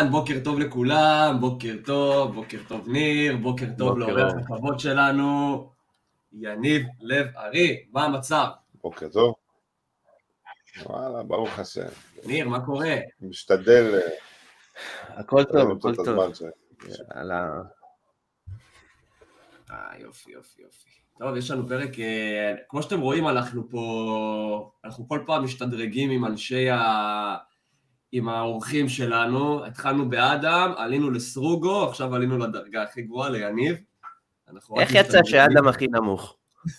אהלן, בוקר טוב לכולם, בוקר טוב, בוקר טוב ניר, בוקר טוב לאורח הכבוד שלנו, יניב לב ארי, מה המצב? בוקר טוב. וואלה, ברוך השם. ניר, מה קורה? משתדל... אה, הכל טוב, הכל טוב. יאללה. אה, יופי, יופי, יופי. טוב, יש לנו פרק, אה, כמו שאתם רואים, אנחנו פה, אנחנו כל פעם משתדרגים עם אנשי ה... עם האורחים שלנו, התחלנו באדם, עלינו לסרוגו, עכשיו עלינו לדרגה הכי גבוהה, ליניב. איך יצא שאדם הכי נמוך?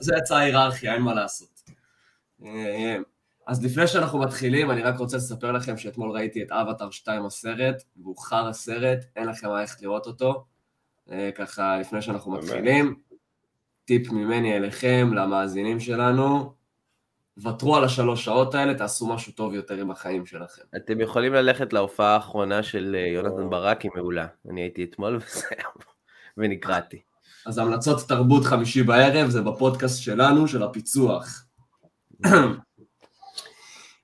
זה יצא ההיררכיה, אין מה לעשות. אז לפני שאנחנו מתחילים, אני רק רוצה לספר לכם שאתמול ראיתי את אבטר 2 הסרט, והוא חר הסרט, אין לכם מה איך לראות אותו. ככה, לפני שאנחנו מתחילים, טיפ ממני אליכם, למאזינים שלנו, ותרו על השלוש שעות האלה, תעשו משהו טוב יותר עם החיים שלכם. אתם יכולים ללכת להופעה האחרונה של אה, יונתן ברק, היא מעולה. אני הייתי אתמול ונקראתי. אז המלצות תרבות חמישי בערב זה בפודקאסט שלנו, של הפיצוח.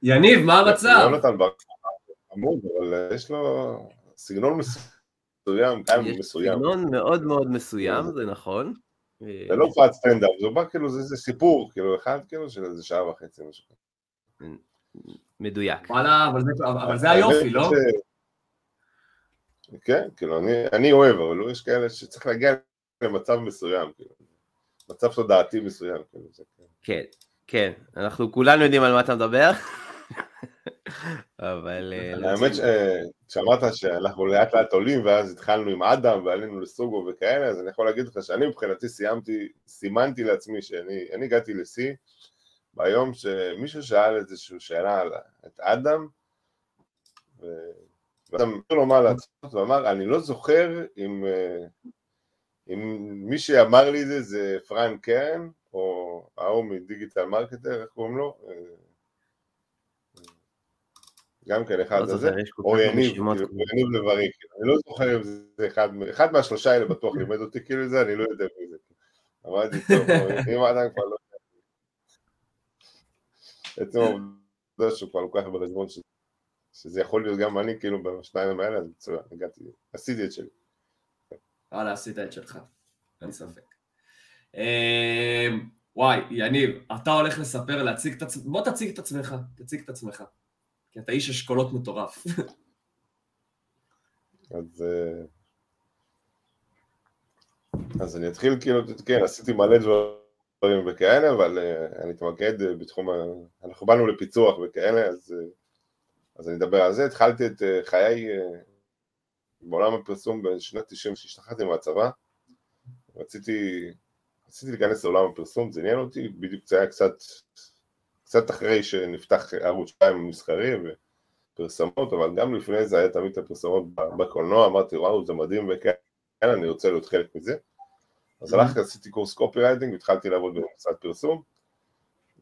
יניב, מה המצב? יונתן ברק עמוד, אבל אה, יש לו סגנון מסוים, יש סגנון מאוד מאוד מסוים, זה נכון. זה לא הופעת סטנדאפ, זה בא כאילו, זה סיפור, כאילו, אחד כאילו של איזה שעה וחצי, משהו כזה. מדויק. וואלה, אבל זה היופי, לא? כן, כאילו, אני אוהב, אבל יש כאלה שצריך להגיע למצב מסוים, כאילו. מצב תודעתי מסוים, כאילו. כן, כן, אנחנו כולנו יודעים על מה אתה מדבר. אבל... אה, האמת שכשאמרת שאנחנו לאט לאט עולים ואז התחלנו עם אדם ועלינו לסוגו וכאלה, אז אני יכול להגיד לך שאני מבחינתי סיימתי, סימנתי לעצמי שאני הגעתי לשיא ביום שמישהו שאל איזושהי שאלה על את אדם ואדם אמר לו מה לעשות, ואמר אני לא זוכר אם, אה, אם מי שאמר לי את זה זה פרנק קרן או ההוא מ Digital Marketer, איך קוראים לו? גם כן אחד לא הזה, או יניב, כאילו, יניב לב ארי, כאילו. אני לא זוכר אם זה אחד, אחד מהשלושה האלה בטוח לימד אותי כאילו זה, אני לא יודע מי זה. אמרתי, טוב, אם האדם כבר לא יודע. עצם העובדה שהוא כבר לוקח בחשבון שזה יכול להיות גם אני, כאילו, בשניים האלה, אז מצוין, הגעתי, עשיתי את שלי. וואלה, עשית את שלך, אין ספק. אמ, וואי, יניב, אתה הולך לספר, להציג את עצמך, בוא תציג את עצמך, תציג את עצמך. כי אתה איש אשכולות מטורף. אז... אה, אז אני אתחיל כאילו, כן, עשיתי מלא דברים וכאלה, אבל uh, אני אתמקד uh, בתחום. אנחנו באנו לפיצוח וכאלה, אז, אז אני אדבר על זה. התחלתי את חיי בעולם הפרסום בשנת 90 כשהשתחררתי מהצבא. רציתי, רציתי להיכנס לעולם הפרסום, זה עניין אותי, בדיוק זה היה קצת קצת אחרי שנפתח ערוץ 2 מסחרי ופרסומות, אבל גם לפני זה היה תמיד את הפרסומות בקולנוע, אמרתי וואו זה מדהים וכן, אני רוצה להיות חלק מזה. אז mm-hmm. הלכתי, עשיתי קורס copywriting, התחלתי לעבוד במשרד פרסום,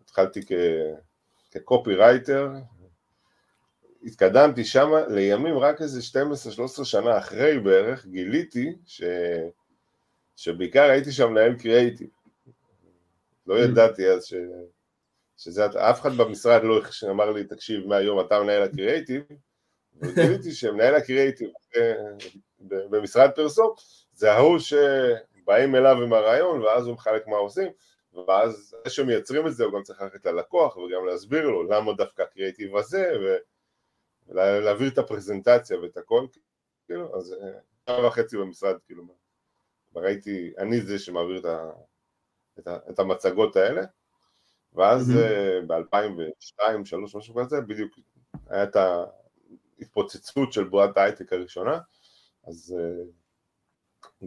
התחלתי כ copywriter, התקדמתי שם, לימים רק איזה 12-13 שנה אחרי בערך, גיליתי ש... שבעיקר הייתי שם מנהל קריאייטיב. לא mm-hmm. ידעתי אז ש... שזה, אף אחד במשרד לא אמר לי, תקשיב, מהיום אתה מנהל הקריאייטיב, וגיליתי שמנהל הקריאייטיב אה, במשרד פרסום, זה ההוא שבאים אליו עם הרעיון, ואז הוא מחלק מה עושים, ואז זה שמייצרים את זה, הוא גם צריך ללכת ללקוח, וגם להסביר לו למה דווקא הקריאייטיב הזה, ולהעביר את הפרזנטציה ואת הכל, כאילו, אז אה, שעה וחצי במשרד, כאילו, ראיתי, אני זה שמעביר את המצגות האלה, ואז mm-hmm. ב-2002, 2003, משהו כזה, בדיוק היה את ההתפוצצות של בועת ההייטק הראשונה, אז אה,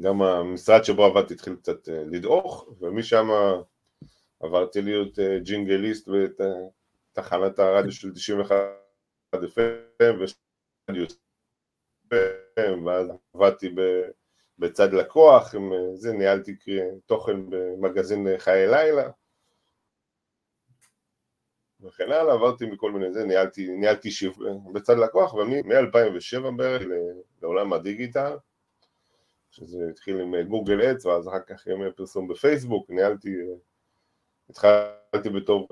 גם המשרד שבו עבדתי התחיל קצת אה, לדעוך, ומשם עברתי להיות ג'ינגליסט בתחנת הרדיו של 91 FM ואז עבדתי בצד לקוח, עם זה ניהלתי תוכן במגזין חיי לילה וכן הלאה, עברתי מכל מיני זה, ניהלתי, ניהלתי שיווק בצד לקוח, ומ-2007 בערך לעולם הדיגיטל, שזה התחיל עם גוגל אדס, ואז אחר כך עם פרסום בפייסבוק, ניהלתי, התחלתי בתור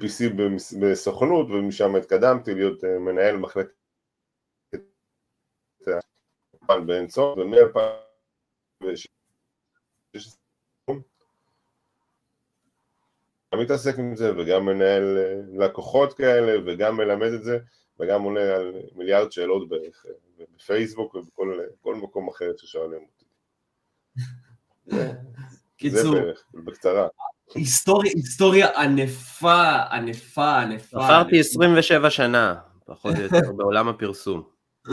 PC בסוכנות, ומשם התקדמתי להיות אה, מנהל מחלקת באין סוף, ומ-2016 גם מתעסק עם זה, וגם מנהל אה, לקוחות כאלה, וגם מלמד את זה, וגם עונה על מיליארד שאלות בערך אה, בפייסבוק ובכל מקום אחר ששואלים אותי. קיצור, זה בערך, בקצרה. היסטוריה, היסטוריה ענפה, ענפה, ענפה. עברתי 27 שנה, פחות או יותר, בעולם הפרסום.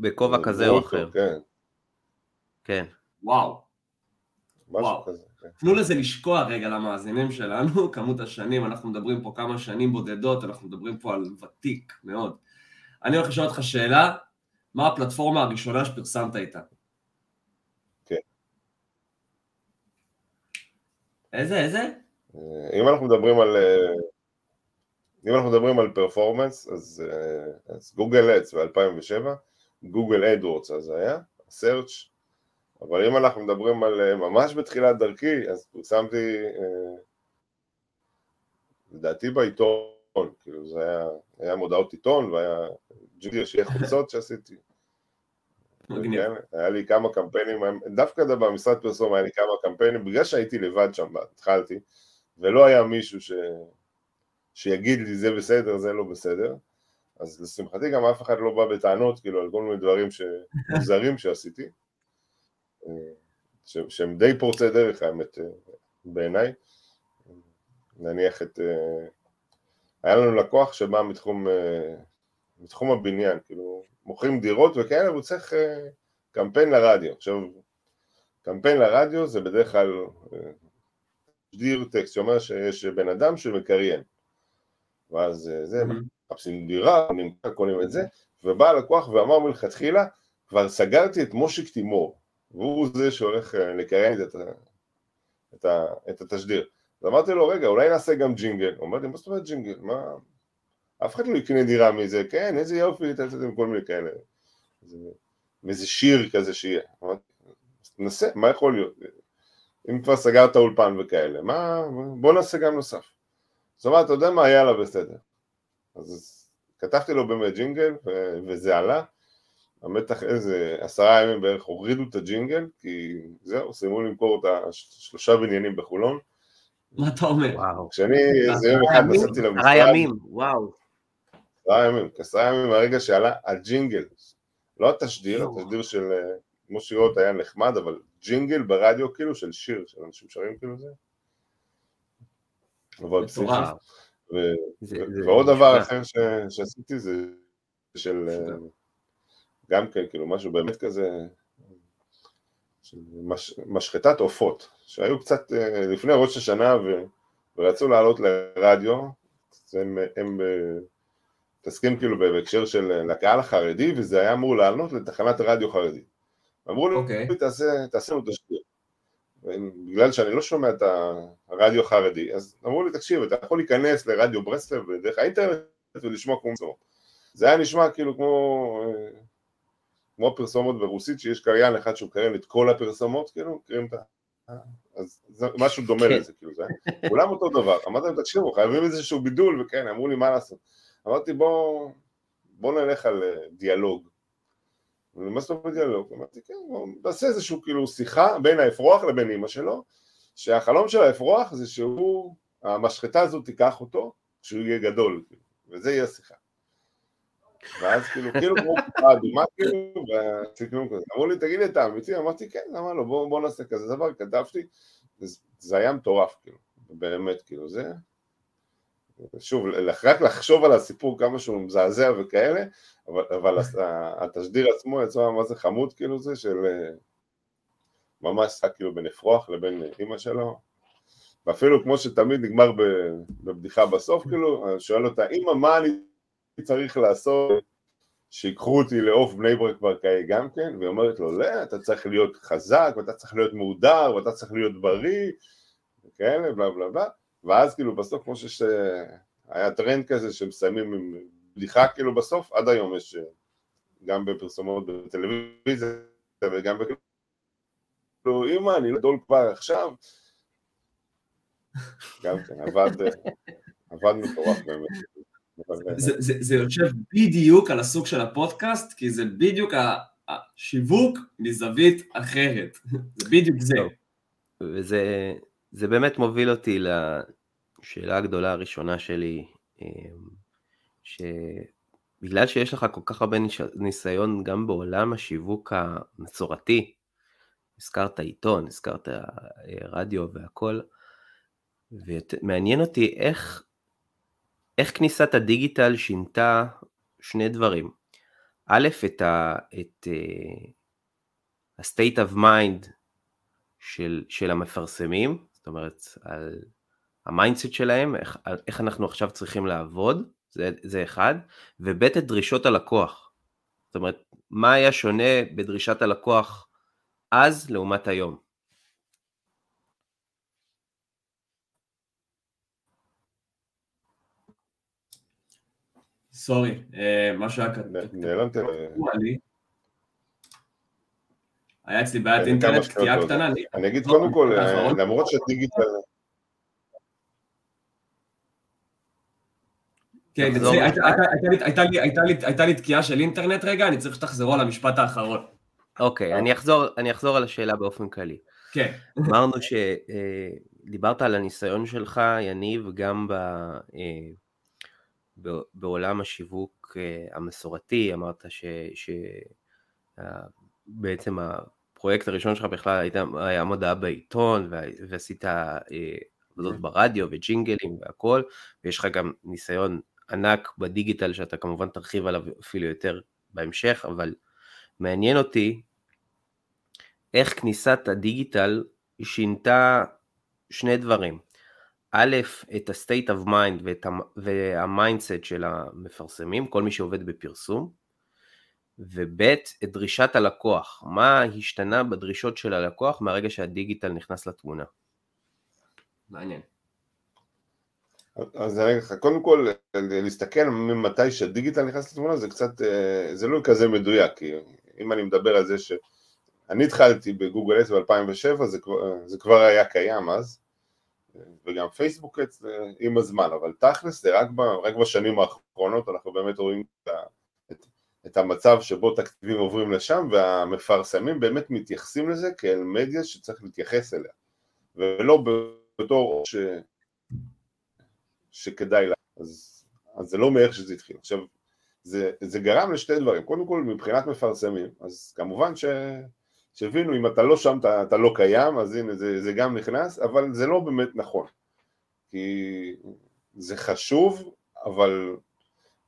בכובע כזה או אחר. כן. כן. וואו. משהו. כזה. תנו לזה לשקוע רגע למאזינים שלנו, כמות השנים, אנחנו מדברים פה כמה שנים בודדות, אנחנו מדברים פה על ותיק מאוד. אני הולך לשאול אותך שאלה, מה הפלטפורמה הראשונה שפרסמת איתה? כן. איזה, איזה? אה, אם אנחנו מדברים על... אה, אם אנחנו מדברים על performance, אז, אה, אז Google Ads ב-2007, Google AdWords אז היה, search אבל אם אנחנו מדברים על אה, ממש בתחילת דרכי, אז פרסמתי, אה, לדעתי בעיתון, כאילו זה היה, היה מודעות עיתון והיה ג'ינגל ושילוט חוצות שעשיתי. כן, היה לי כמה קמפיינים, דווקא במשרד פרסום היה לי כמה קמפיינים, בגלל שהייתי לבד שם, התחלתי, ולא היה מישהו ש... שיגיד לי זה בסדר, זה לא בסדר, אז לשמחתי גם אף אחד לא בא בטענות, כאילו, על כל מיני דברים מוזרים שעשיתי. ש- שהם די פורצי דרך האמת אה, בעיניי. נניח את... אה, היה לנו לקוח שבא מתחום, אה, מתחום הבניין, כאילו מוכרים דירות וכאלה, והוא צריך קמפיין לרדיו. עכשיו, קמפיין לרדיו זה בדרך כלל תשדיר טקסט שאומר שיש בן אדם שמקריין. ואז זה, מחפשים דירה, קונים את זה, ובא הלקוח ואמר מלכתחילה, כבר סגרתי את מושיק תימור. והוא זה שהולך אה, לקריין את, את, את התשדיר. אז אמרתי לו, רגע, אולי נעשה גם ג'ינגל. הוא אומר לי, מה זאת אומרת ג'ינגל? מה... אף אחד לא יקנה דירה מזה, כן, איזה יופי, עם כל מיני כאלה. איזה שיר כזה שיהיה. ננסה, מה יכול להיות? אם כבר סגרת אולפן וכאלה, מה, בוא נעשה גם נוסף. זאת אומרת, אתה יודע מה, יאללה, בסדר. אז כתבתי לו באמת ג'ינגל, וזה עלה. המתח איזה עשרה ימים בערך הורידו את הג'ינגל, כי זהו, סיימו למכור את השלושה בניינים בחולון. מה אתה אומר? וואו. כשאני איזה יום אחד נסעתי למשרד... עשרה ימים, וואו. עשרה ימים, עשרה ימים מהרגע שעלה הג'ינגל. לא התשדיר, התשדיר של אה, מושי רוט היה נחמד, אבל ג'ינגל ברדיו כאילו של שיר, של אנשים שרים כאילו זה. אבל פסיכי. ועוד דבר אחר שעשיתי זה של... גם כן, כאילו משהו באמת כזה, מש, משחטת עופות, שהיו קצת אה, לפני ראש השנה ו, ורצו לעלות לרדיו, הם, הם אה, מתעסקים כאילו בהקשר של אה, לקהל החרדי, וזה היה אמור לעלות לתחנת רדיו חרדית. אמרו לי, okay. אוקיי. תעשה, תעשה לנו תשתיר. בגלל שאני לא שומע את הרדיו החרדי, אז אמרו לי, תקשיב, אתה יכול להיכנס לרדיו ברסלב דרך האינטרנט ולשמוע כמו מצור. זה היה נשמע כאילו כמו כמו פרסומות ברוסית, שיש קריין אחד שהוא קריין את כל הפרסומות, כאילו, מכירים את ה... אז זה משהו דומה כן. לזה, כאילו, זה כולם אותו דבר. אמרתי להם, תקשיבו, חייבים איזשהו בידול, וכן, אמרו לי, מה לעשות? אמרתי, בוא, בוא נלך על אה, דיאלוג. מה זאת אומרת דיאלוג? אמרתי, כן, בוא נעשה איזשהו כאילו שיחה בין האפרוח לבין אימא שלו, שהחלום של האפרוח זה שהוא, המשחטה הזאת תיקח אותו כשהוא יהיה גדול, כאילו, וזה יהיה השיחה. ואז כאילו, כאילו כמו קופה אדומה כאילו, וסיכום כזה. אמרו לי, תגיד לי, אתה אמיתי? אמרתי, כן, למה לא, בוא, נעשה כזה דבר, כתבתי, זה היה מטורף, כאילו, באמת, כאילו, זה... שוב, רק לחשוב על הסיפור כמה שהוא מזעזע וכאלה, אבל, אבל התשדיר עצמו יצא מה זה חמוד, כאילו זה, של ממש שק כאילו בין אפרוח לבין אימא שלו, ואפילו כמו שתמיד נגמר בבדיחה בסוף, כאילו, שואל אותה, אימא, מה אני צריך לעשות שיקחו אותי לעוף בני ברק ברקאי גם כן, והיא אומרת לו, לא, אתה צריך להיות חזק, ואתה צריך להיות מהודר, ואתה צריך להיות בריא, וכאלה, בלה בלה בלה, ואז כאילו בסוף, כמו שיש, היה טרנד כזה שמסיימים עם בדיחה כאילו בסוף, עד היום יש גם בפרסומות בטלוויזיה וגם בכאילו, אמא, אני לא גדול כבר עכשיו, גם כן, עבד, עבד מטורף באמת. זה, זה, זה יושב בדיוק על הסוג של הפודקאסט, כי זה בדיוק השיווק מזווית אחרת. זה בדיוק זה. וזה זה באמת מוביל אותי לשאלה הגדולה הראשונה שלי, אמ, שבגלל שיש לך כל כך הרבה ניסיון גם בעולם השיווק המסורתי, הזכרת עיתון, הזכרת אה, רדיו והכל, ומעניין אותי איך, איך כניסת הדיגיטל שינתה שני דברים. א', את ה-state uh, of mind של, של המפרסמים, זאת אומרת, על ה mindset שלהם, איך, איך אנחנו עכשיו צריכים לעבוד, זה, זה אחד, וב' את דרישות הלקוח. זאת אומרת, מה היה שונה בדרישת הלקוח אז לעומת היום? סורי, אה, משהו היה כתוב. נעלמת. היה אצלי בעיית אינטרנט, קטיעה קטנה. אני אגיד קודם כל, אה, למרות שדיגיטל... כן, הייתה לי תקיעה של אינטרנט רגע, אני צריך שתחזרו על המשפט האחרון. אוקיי, אני אחזור על השאלה באופן כללי. כן. אמרנו שדיברת אה, על הניסיון שלך, יניב, גם בעולם השיווק המסורתי, אמרת שבעצם הפרויקט הראשון שלך בכלל הייתה, היה מודעה בעיתון ועשית אה, עבודות כן. ברדיו וג'ינגלים והכל, ויש לך גם ניסיון ענק בדיגיטל שאתה כמובן תרחיב עליו אפילו יותר בהמשך, אבל מעניין אותי איך כניסת הדיגיטל שינתה שני דברים. א', את ה-state of mind וה-mindset של המפרסמים, כל מי שעובד בפרסום, וב' את דרישת הלקוח, מה השתנה בדרישות של הלקוח מהרגע שהדיגיטל נכנס לתמונה. מעניין. אז אני אגיד לך, קודם כל, להסתכל ממתי שהדיגיטל נכנס לתמונה זה קצת, אה, זה לא כזה מדויק, כי אם אני מדבר על זה שאני התחלתי בגוגל אס ב-2007, זה, זה כבר היה קיים אז, וגם פייסבוק עם הזמן, אבל תכלס זה רק, ב, רק בשנים האחרונות אנחנו באמת רואים את, את המצב שבו תקציבים עוברים לשם והמפרסמים באמת מתייחסים לזה כאל מדיה שצריך להתייחס אליה ולא בתור ש... שכדאי לה, אז, אז זה לא מאיך שזה התחיל. עכשיו, זה, זה גרם לשתי דברים, קודם כל מבחינת מפרסמים, אז כמובן ש... שהבינו אם אתה לא שם אתה, אתה לא קיים, אז הנה זה, זה גם נכנס, אבל זה לא באמת נכון, כי זה חשוב, אבל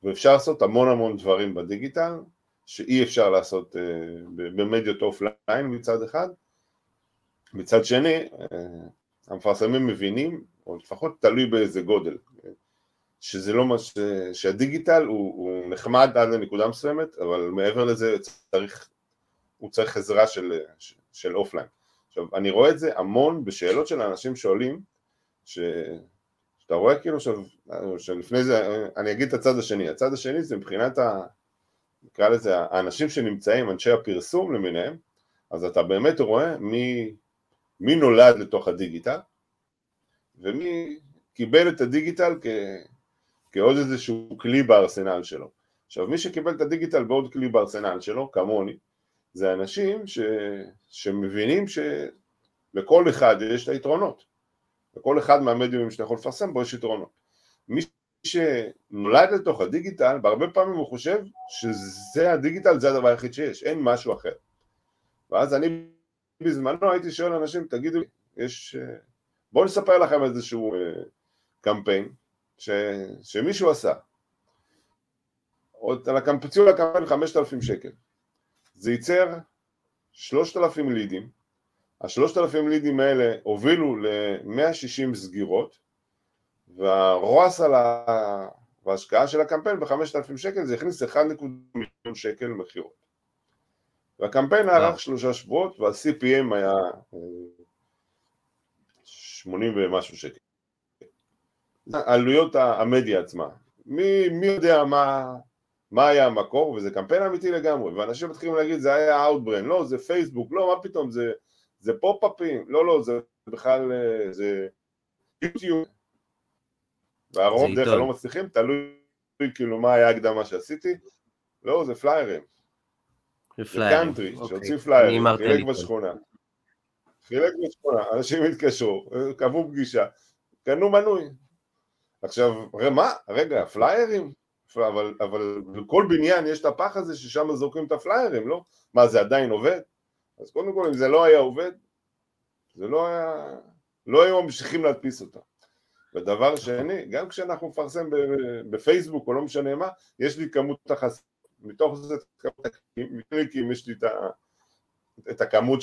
ואפשר לעשות המון המון דברים בדיגיטל שאי אפשר לעשות uh, במדיות אופליין מצד אחד, מצד שני אה, המפרסמים מבינים, או לפחות תלוי באיזה גודל, שזה לא מה ש... שהדיגיטל הוא, הוא נחמד עד לנקודה מסוימת, אבל מעבר לזה צריך, הוא צריך עזרה של, של אופליין. עכשיו, אני רואה את זה המון בשאלות של אנשים שואלים, ש... אתה רואה כאילו עכשיו, שלפני זה, אני אגיד את הצד השני, הצד השני זה מבחינת ה... נקרא לזה, האנשים שנמצאים, אנשי הפרסום למיניהם, אז אתה באמת רואה מי, מי נולד לתוך הדיגיטל, ומי קיבל את הדיגיטל כ, כעוד איזשהו כלי בארסנל שלו. עכשיו, מי שקיבל את הדיגיטל בעוד כלי בארסנל שלו, כמוני, זה אנשים ש, שמבינים שלכל אחד יש את היתרונות. וכל אחד מהמדיומים שאתה יכול לפרסם בו יש יתרונות. מי שנולד לתוך הדיגיטל, בהרבה פעמים הוא חושב שזה הדיגיטל, זה הדבר היחיד שיש, אין משהו אחר. ואז אני בזמנו הייתי שואל אנשים, תגידו יש... בואו נספר לכם איזשהו אה, קמפיין ש... שמישהו עשה. עוד על הקמפיין, לקמפיין 5,000 שקל. זה ייצר 3,000 לידים, השלושת אלפים לידים האלה הובילו ל-160 סגירות והרועס על ההשקעה של הקמפיין בחמשת אלפים שקל זה הכניס 1.1 מיליון שקל מכירות. והקמפיין ארך שלושה שבועות וה-CPM היה 80 ומשהו שקל. עלויות המדיה עצמה. מי, מי יודע מה, מה היה המקור וזה קמפיין אמיתי לגמרי ואנשים מתחילים להגיד זה היה Outbrain לא זה פייסבוק לא מה פתאום זה זה פופ-אפים, לא לא זה בכלל, אה, זה יוטיוב, והרוב דרך כלל. לא מצליחים, תלוי כאילו מה היה הקדמה שעשיתי. לא, זה פליירים. זה. קאנטרי. שהוציא פליירים, חילק. בשכונה. חילק בשכונה, אנשים התקשרו, קבעו פגישה, קנו מנוי. עכשיו, מה? רגע, פליירים? אבל, אבל בכל בניין יש את הפח הזה ששם זורקים את הפליירים, לא? מה, זה עדיין עובד? אז קודם כל, אם זה לא היה עובד, זה לא היה... לא היו ממשיכים להדפיס אותה. ודבר שני, גם כשאנחנו מפרסם בפייסבוק או לא משנה מה, יש לי כמות החס... מתוך זה כמות הקליקים, יש לי את, הכמות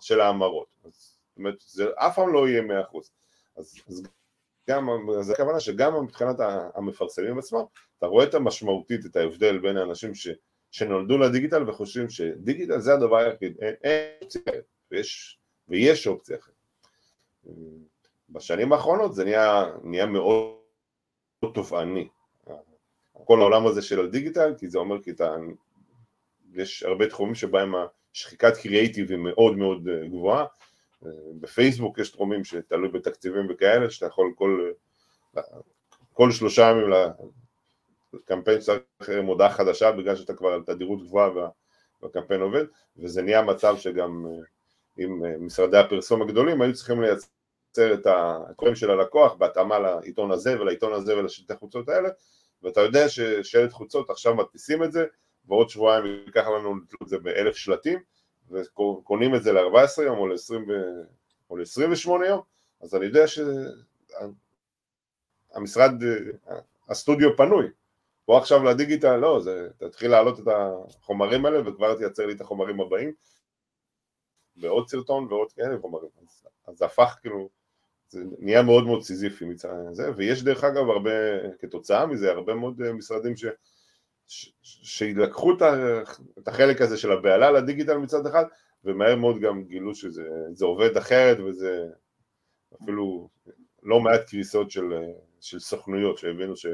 של, ההמרות. זאת אומרת, זה אף פעם לא יהיה 100%. אז, אז גם, אז הכוונה שגם מבחינת המפרסמים עצמם, אתה רואה את המשמעותית, את ההבדל בין האנשים ש... שנולדו לדיגיטל וחושבים שדיגיטל זה הדבר היחיד, אין, אין אופציה אחרת, ויש, ויש אופציה אחרת. בשנים האחרונות זה נהיה, נהיה מאוד תובעני, כל העולם הזה של הדיגיטל, כי זה אומר כי אתה, יש הרבה תחומים שבהם השחיקת קריאייטיב היא מאוד מאוד גבוהה, בפייסבוק יש תחומים שתלוי בתקציבים וכאלה, שאתה יכול כל, כל שלושה ימים לקמפיין שצריך מודעה חדשה בגלל שאתה כבר על תדירות גבוהה וה, והקמפיין עובד, וזה נהיה מצב שגם אה, עם אה, משרדי הפרסום הגדולים היו צריכים לייצר את הקוראים של הלקוח בהתאמה לעיתון הזה ולעיתון הזה ולשלטי חוצות האלה, ואתה יודע ששלט חוצות עכשיו מדפיסים את זה, ועוד שבועיים ייקח לנו לתלות את זה באלף שלטים, וקונים את זה ל-14 יום או ל-20 או ל-28 יום, אז אני יודע שהמשרד, הסטודיו פנוי. פה עכשיו לדיגיטל, לא, זה, תתחיל להעלות את החומרים האלה וכבר תייצר לי את החומרים הבאים, ועוד סרטון ועוד כאלה חומרים. אז, אז זה הפך כאילו, זה נהיה מאוד מאוד סיזיפי מצד זה, ויש דרך אגב הרבה, כתוצאה מזה, הרבה מאוד משרדים ש... ש- שילקחו את החלק הזה של הבהלה לדיגיטל מצד אחד, ומהר מאוד גם גילו שזה זה עובד אחרת, וזה אפילו לא מעט קריסות של, של סוכנויות שהבינו ש,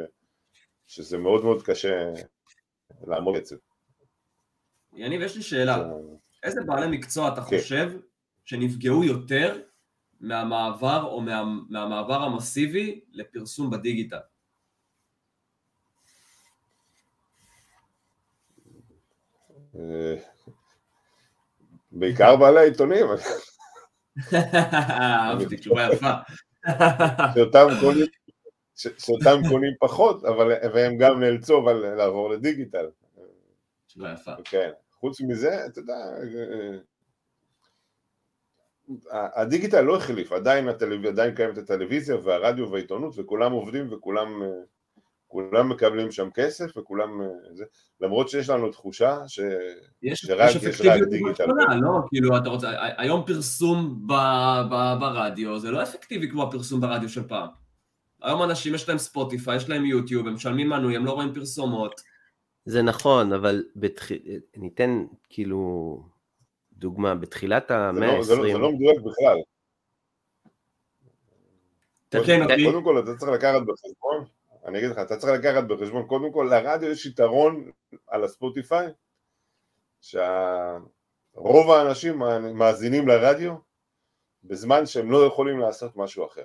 שזה מאוד מאוד קשה לעמוד אצל. יניב, יש לי שאלה. איזה בעלי מקצוע אתה חושב שנפגעו יותר מהמעבר או מה, מהמעבר המסיבי לפרסום בדיגיטל? בעיקר בעלי העיתונים, אהבתי, תשובה יפה. שאותם קונים, פחות, אבל והם גם נאלצו אבל לעבור לדיגיטל. תשובה יפה. כן, חוץ מזה, אתה יודע, אה, הדיגיטל לא החליף, עדיין, הטלו... עדיין קיימת הטלוויזיה והרדיו והעיתונות וכולם עובדים וכולם אה, כולם מקבלים שם כסף וכולם אה, זה, למרות שיש לנו תחושה ש... יש, שרק- יש יש אפקטיביות רק דיגיטל. מאוד גדולה, לא? כאילו, אתה רוצה, היום פרסום ב, ב, ברדיו זה לא אפקטיבי כמו הפרסום ברדיו של פעם. היום אנשים יש להם ספוטיפיי, יש להם יוטיוב, הם משלמים מנוי, הם לא רואים פרסומות. זה נכון, אבל בתח... ניתן כאילו דוגמה, בתחילת זה המאה לא, זה, לא, זה ה-20, לא מדויק בכלל. תקן אותי. קודם כל אתה צריך לקחת בחשבון, אני אגיד לך, אתה צריך לקחת בחשבון, קודם כל לרדיו יש יתרון על הספוטיפיי, שרוב האנשים מאזינים לרדיו בזמן שהם לא יכולים לעשות משהו אחר.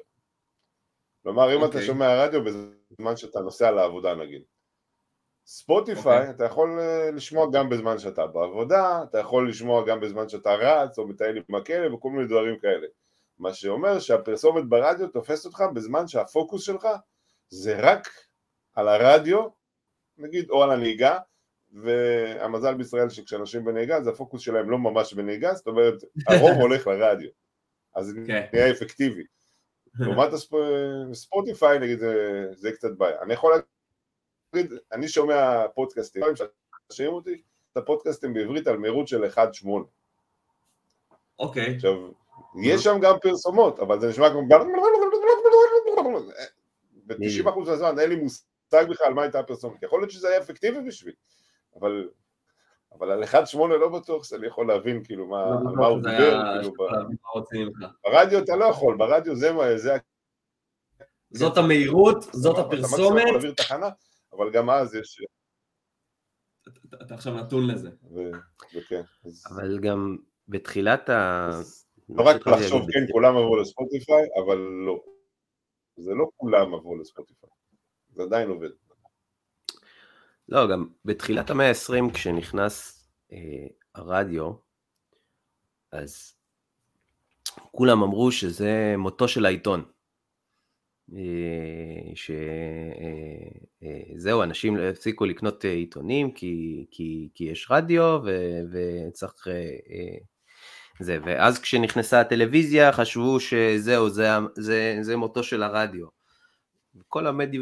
כלומר, אם אתה אוקיי. שומע רדיו בזמן שאתה נוסע לעבודה נגיד. ספוטיפיי, אוקיי. אתה יכול אה, לשמוע גם בזמן שאתה בעבודה, אתה יכול לשמוע גם בזמן שאתה רץ או מטייל עם הכלב וכל מיני דברים כאלה. מה שאומר שהפרסומת ברדיו תופסת אותך בזמן שהפוקוס שלך זה רק על הרדיו, נגיד, או על הנהיגה, והמזל בישראל שכשאנשים בנהיגה, אז הפוקוס שלהם לא ממש בנהיגה, זאת אומרת, הרוב הולך לרדיו, אז זה כן. נהיה אפקטיבי. לעומת הספ... ספוטיפיי, נגיד, זה, זה קצת בעיה. אני יכול להגיד, אני שומע פודקאסטים, שומעים אותי, את הפודקאסטים בעברית על מהירות של 1.8. אוקיי. עכשיו, יש שם גם פרסומות, אבל זה נשמע כמו... ב-90% מהזמן אין לי מושג בכלל מה הייתה הפרסומת. יכול להיות שזה היה אפקטיבי בשביל, אבל... אבל על 1.8 לא בטוח שאני יכול להבין כאילו מה, לא מה הוא דיבר, היה- כאילו, ב- ממך. ברדיו אתה לא יכול, ברדיו זה מה, זה זאת המהירות, זאת אתה מקסימום הפרסומת, יכול להעביר תחנה, אבל גם אז יש... אתה- אתה עכשיו נתון לזה. אבל גם בתחילת ה... לא רק לחשוב, כן, כולם עברו לספוטיפיי, אבל לא. זה לא כולם עברו לספוטיפיי, זה עדיין עובד. לא, גם בתחילת המאה ה-20 כשנכנס אה, הרדיו, אז כולם אמרו שזה מותו של העיתון. אה, שזהו, אה, אה, אנשים הפסיקו לקנות עיתונים כי, כי, כי יש רדיו ו, וצריך... זה, ואז כשנכנסה הטלוויזיה חשבו שזהו, זה, זה, זה מותו של הרדיו. כל המדיה,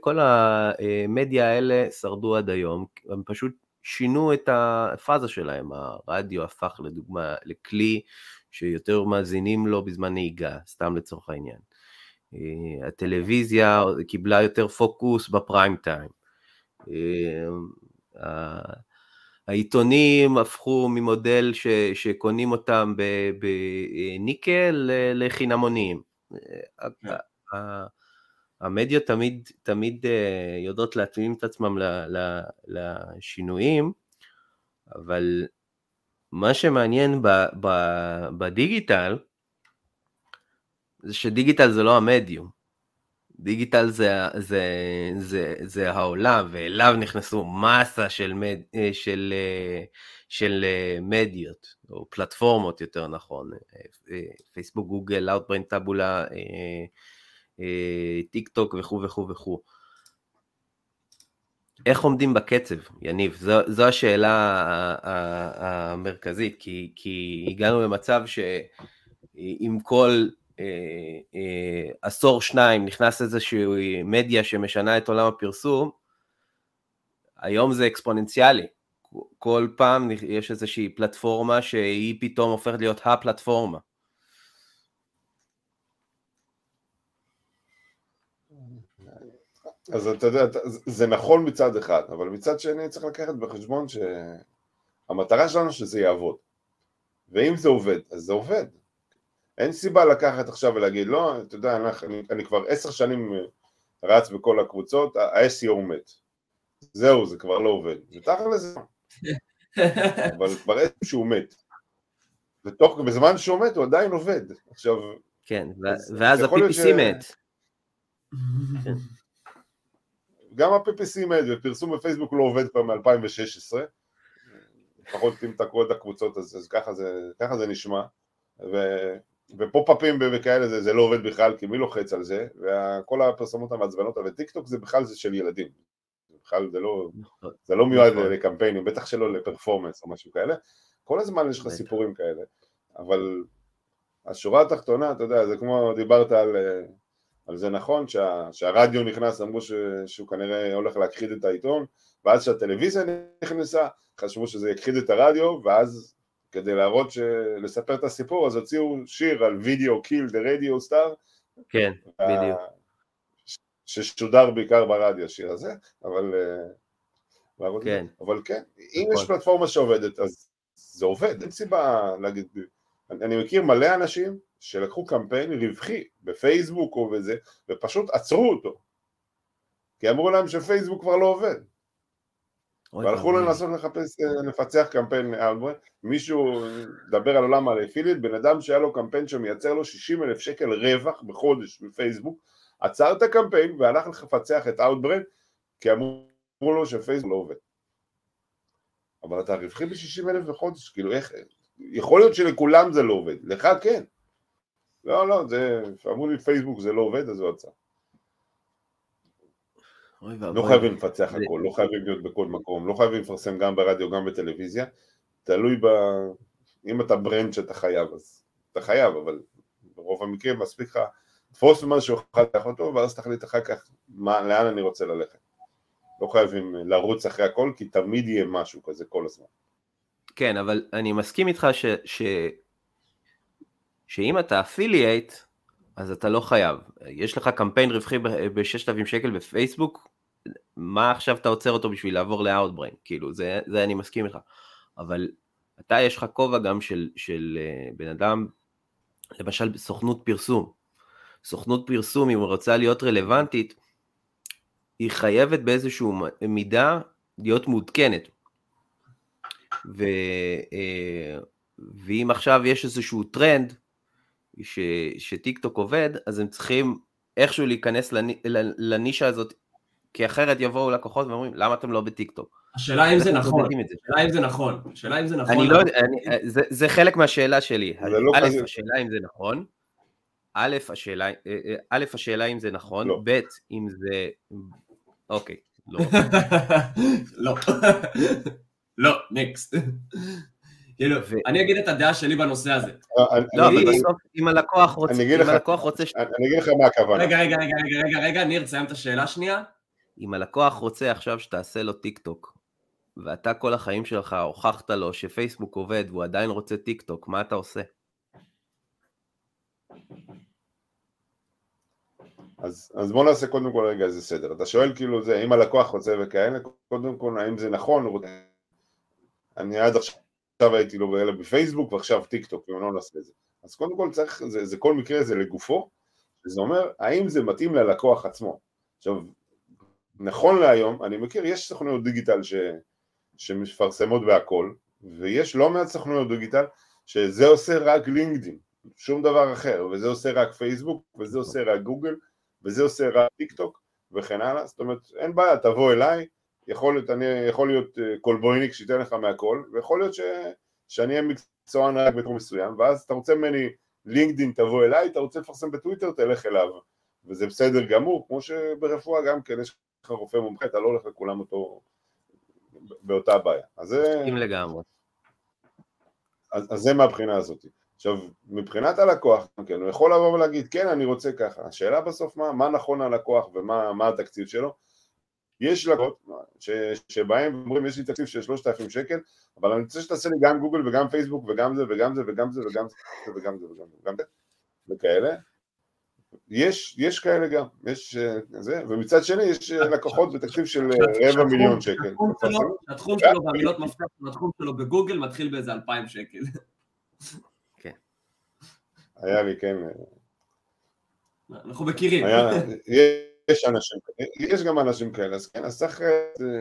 כל המדיה האלה שרדו עד היום, הם פשוט שינו את הפאזה שלהם, הרדיו הפך לדוגמה לכלי שיותר מאזינים לו בזמן נהיגה, סתם לצורך העניין. אה, הטלוויזיה קיבלה יותר פוקוס בפריים טיים. העיתונים הפכו ממודל ש, שקונים אותם בניקל לחינמונים. כן. המדיות תמיד, תמיד אה, יודעות להתאים את עצמם לשינויים, אבל מה שמעניין בדיגיטל, זה שדיגיטל זה לא המדיום. דיגיטל זה, זה, זה, זה העולם, ואליו נכנסו מסה של, מד, אה, של, אה, של אה, מדיות, או פלטפורמות יותר נכון, פייסבוק, גוגל, אאוטבריין, טאבולה, טיק טוק וכו' וכו' וכו'. איך עומדים בקצב, יניב? זו, זו השאלה המרכזית, כי, כי הגענו למצב שעם כל עשור שניים נכנס איזושהי מדיה שמשנה את עולם הפרסום, היום זה אקספוננציאלי. כל פעם יש איזושהי פלטפורמה שהיא פתאום הופכת להיות הפלטפורמה. אז אתה יודע, זה נכון מצד אחד, אבל מצד שני צריך לקחת בחשבון שהמטרה שלנו שזה יעבוד. ואם זה עובד, אז זה עובד. אין סיבה לקחת עכשיו ולהגיד, לא, אתה יודע, אני, אני כבר עשר שנים אה, רץ בכל הקבוצות, ה-SEO מת. זהו, זה כבר לא עובד. זה אבל כבר עשר שהוא מת. ותוך, בזמן שהוא מת הוא עדיין עובד. עכשיו... כן, ואז ה-PPC ש... מת. גם ה-PPC מת, ופרסום בפייסבוק לא עובד כבר מ-2016. לפחות אם אתה קורא את הקבוצות, אז, אז ככה, זה, ככה זה נשמע. ופופ-אפים וכאלה זה, זה לא עובד בכלל, כי מי לוחץ על זה, וכל הפרסומות המעצבנות, אבל טיק טוק זה בכלל זה של ילדים, בכלל זה לא, נכון. זה לא מיועד נכון. לקמפיינים, בטח שלא לפרפורמנס או משהו כאלה, כל הזמן יש לך סיפורים כאלה, אבל השורה התחתונה, אתה יודע, זה כמו דיברת על, על זה נכון, שה, שהרדיו נכנס, אמרו ש, שהוא כנראה הולך להכחיד את העיתון, ואז שהטלוויזיה נכנסה, חשבו שזה יכחיד את הרדיו, ואז כדי להראות, ש... לספר את הסיפור, אז הוציאו שיר על וידאו קיל דה רדיו סטאר. כן, בדיוק. ששודר בעיקר ברדיו השיר הזה, אבל... אה, כן. אבל כן, אם יש נכון. פלטפורמה שעובדת, אז זה עובד, אין סיבה להגיד... אני מכיר מלא אנשים שלקחו קמפיין רווחי בפייסבוק או בזה, ופשוט עצרו אותו. כי אמרו להם שפייסבוק כבר לא עובד. והלכו לנסות לחפש, אה, לפצח קמפיין אאוטברן, מישהו מדבר על עולם הרפילית, בן אדם שהיה לו קמפיין שמייצר לו 60 אלף שקל רווח בחודש בפייסבוק, עצר את הקמפיין והלך לפצח את אאוטברן, כי אמרו לו שפייסבוק לא עובד. אבל אתה רווחי ב-60 אלף בחודש, כאילו איך, יכול להיות שלכולם זה לא עובד, לך כן. לא, לא, זה, אמרו לי פייסבוק זה לא עובד, אז הוא עצר. לא חייבים לפצח הכל, לא חייבים להיות בכל מקום, לא חייבים לפרסם גם ברדיו, גם בטלוויזיה, תלוי ב... אם אתה ברנד שאתה חייב, אז אתה חייב, אבל ברוב המקרים מספיק לך תפוס משהו, לפתח אותו, ואז תחליט אחר כך מה, לאן אני רוצה ללכת. לא חייבים לרוץ אחרי הכל, כי תמיד יהיה משהו כזה כל הזמן. כן, אבל אני מסכים איתך ש... ש... שאם אתה affiliate, אז אתה לא חייב. יש לך קמפיין רווחי ב-6,000 שקל בפייסבוק, מה עכשיו אתה עוצר אותו בשביל לעבור לאאוטבריין? כאילו, זה, זה אני מסכים איתך. אבל אתה, יש לך כובע גם של, של אה, בן אדם, למשל בסוכנות פרסום. סוכנות פרסום, אם היא רוצה להיות רלוונטית, היא חייבת באיזשהו מידה להיות מעודכנת. ו, אה, ואם עכשיו יש איזשהו טרנד, ש, שטיק טוק עובד, אז הם צריכים איכשהו להיכנס לני- ל- לנישה הזאת, כי אחרת יבואו לקוחות ואומרים, למה אתם לא בטיק טוק? השאלה אם זה נכון? השאלה אם זה נכון, השאלה אם זה נכון. אני לא יודע, אני- זה- זה חלק מהשאלה שלי. לא א', השאלה אם זה נכון, א', השאלה, אה, אה, א', השאלה אם זה נכון, לא. ב', אם זה... אוקיי, לא. לא, לא, next. כאילו, אני אגיד את הדעה שלי בנושא הזה. לא, אני- אבל בסוף, אם הלקוח רוצה, אני אגיד אם לך- הלקוח רוצה אני אגיד לך מה הכוונה. רגע, רגע, רגע, רגע, רגע, רגע, ניר, תסיים את השאלה שנייה. אם הלקוח רוצה עכשיו שתעשה לו טיק טוק, ואתה כל החיים שלך הוכחת לו שפייסבוק עובד והוא עדיין רוצה טיק טוק, מה אתה עושה? אז, אז בוא נעשה קודם כל רגע איזה סדר. אתה שואל כאילו זה, אם הלקוח רוצה וכאלה, קודם כל האם זה נכון, אני עד עכשיו הייתי לו באלה בפייסבוק ועכשיו טיק טוק, אם לא נעשה את זה. אז קודם כל צריך, זה, זה כל מקרה זה לגופו, זה אומר האם זה מתאים ללקוח עצמו. עכשיו, נכון להיום, אני מכיר, יש סוכנויות דיגיטל ש, שמפרסמות בהכל, ויש לא מעט סוכנויות דיגיטל שזה עושה רק לינקדאין, שום דבר אחר, וזה עושה רק פייסבוק, וזה עושה רק גוגל, וזה עושה רק טיק טוק וכן הלאה, זאת אומרת אין בעיה, תבוא אליי, יכול להיות, אני, יכול להיות אה, כלבויניק שייתן לך מהכל, ויכול להיות ש, שאני אהיה מקצוען רק בתחום מסוים, ואז אתה רוצה ממני לינקדאין תבוא אליי, אתה רוצה לפרסם בטוויטר תלך אליו, וזה בסדר גמור, כמו שברפואה גם כן יש לך רופא מומחה, אתה לא הולך לכולם אותו באותה בעיה, אז זה, מסכים לגמרי. אז, אז זה מהבחינה הזאת. עכשיו, מבחינת הלקוח, כן, הוא יכול לבוא ולהגיד, כן, אני רוצה ככה. השאלה בסוף, מה, מה נכון ללקוח ומה מה התקציב שלו? יש לקוחות ש- שבהם אומרים, יש לי תקציב של 3,000 שקל, אבל אני רוצה שתעשה לי גם גוגל וגם פייסבוק וגם זה וגם זה וגם זה וגם זה וגם זה וגם זה וגם זה וכאלה. יש, יש כאלה גם, יש אה, זה, ומצד שני יש אה, לקוחות בתקציב של אה, רבע מיליון שקל. שלו- שהתחום שלו והמילות מפתח של התחום שלו בגוגל מתחיל באיזה 2,000 שקל. היה לי, כן, אנחנו מכירים. היה, יש אנשים, יש גם אנשים כאלה, אז כן, אז צריך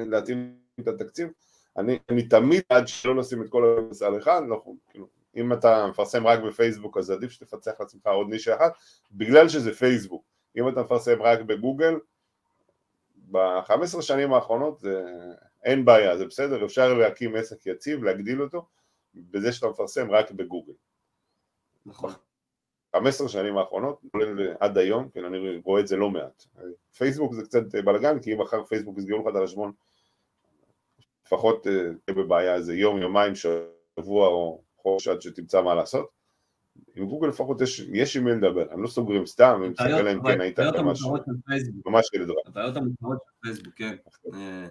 להתאים את התקציב. אני, אני תמיד עד שלא נשים את כל המס על אחד, לא, כאילו, אם אתה מפרסם רק בפייסבוק אז עדיף שתפצח לעצמך עוד נישה אחת, בגלל שזה פייסבוק. אם אתה מפרסם רק בגוגל, ב-15 שנים האחרונות זה, אין בעיה, זה בסדר, אפשר להקים עסק יציב, להגדיל אותו, בזה שאתה מפרסם רק בגוגל. נכון. 15 שנים האחרונות, כולל עד היום, כן, אני רואה את זה לא מעט. פייסבוק זה קצת בלאגן, כי אם מחר פייסבוק יסגרו לך את החשבון, לפחות אה, תהיה בבעיה איזה יום, יומיים, שבוע או חודש עד שתמצא מה לעשות. עם גוגל לפחות יש, יש עם מי לדבר, הם לא סוגרים סתם, אם תסתכל להם כן היית הבעיות ממש, המוכרות של פייסבוק. ממש ילד רע. הבעיות המוכרות של פייסבוק, כן. אה,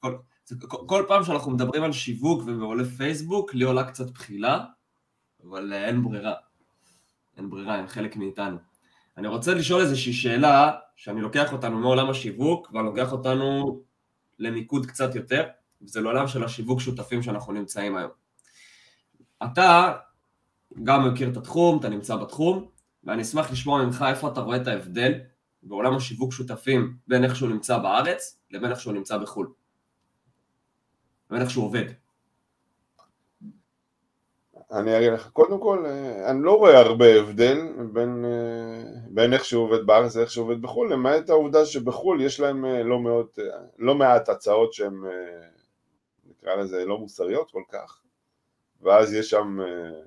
כל- זה- כל- כל פעם שאנחנו מדברים על שיווק ועולה פייסבוק, לי עולה קצת בחילה, אבל אה, אין ברירה. אין ברירה, הם חלק מאיתנו. אני רוצה לשאול איזושהי שאלה, שאני לוקח אותנו מעולם השיווק, ואני לוקח אותנו למיקוד קצת יותר, וזה לעולם של השיווק שותפים שאנחנו נמצאים היום. אתה גם מכיר את התחום, אתה נמצא בתחום, ואני אשמח לשמוע ממך איפה אתה רואה את ההבדל בעולם השיווק שותפים בין איך שהוא נמצא בארץ לבין איך שהוא נמצא בחו"ל. לבין איך שהוא עובד. אני אגיד לך, קודם כל, אה, אני לא רואה הרבה הבדל בין, אה, בין איך שהוא עובד בארץ לאיך שהוא עובד בחו"ל, למעט העובדה שבחו"ל יש להם אה, לא, מאוד, אה, לא מעט הצעות שהן, נקרא לזה, לא מוסריות כל כך, ואז יש שם אה,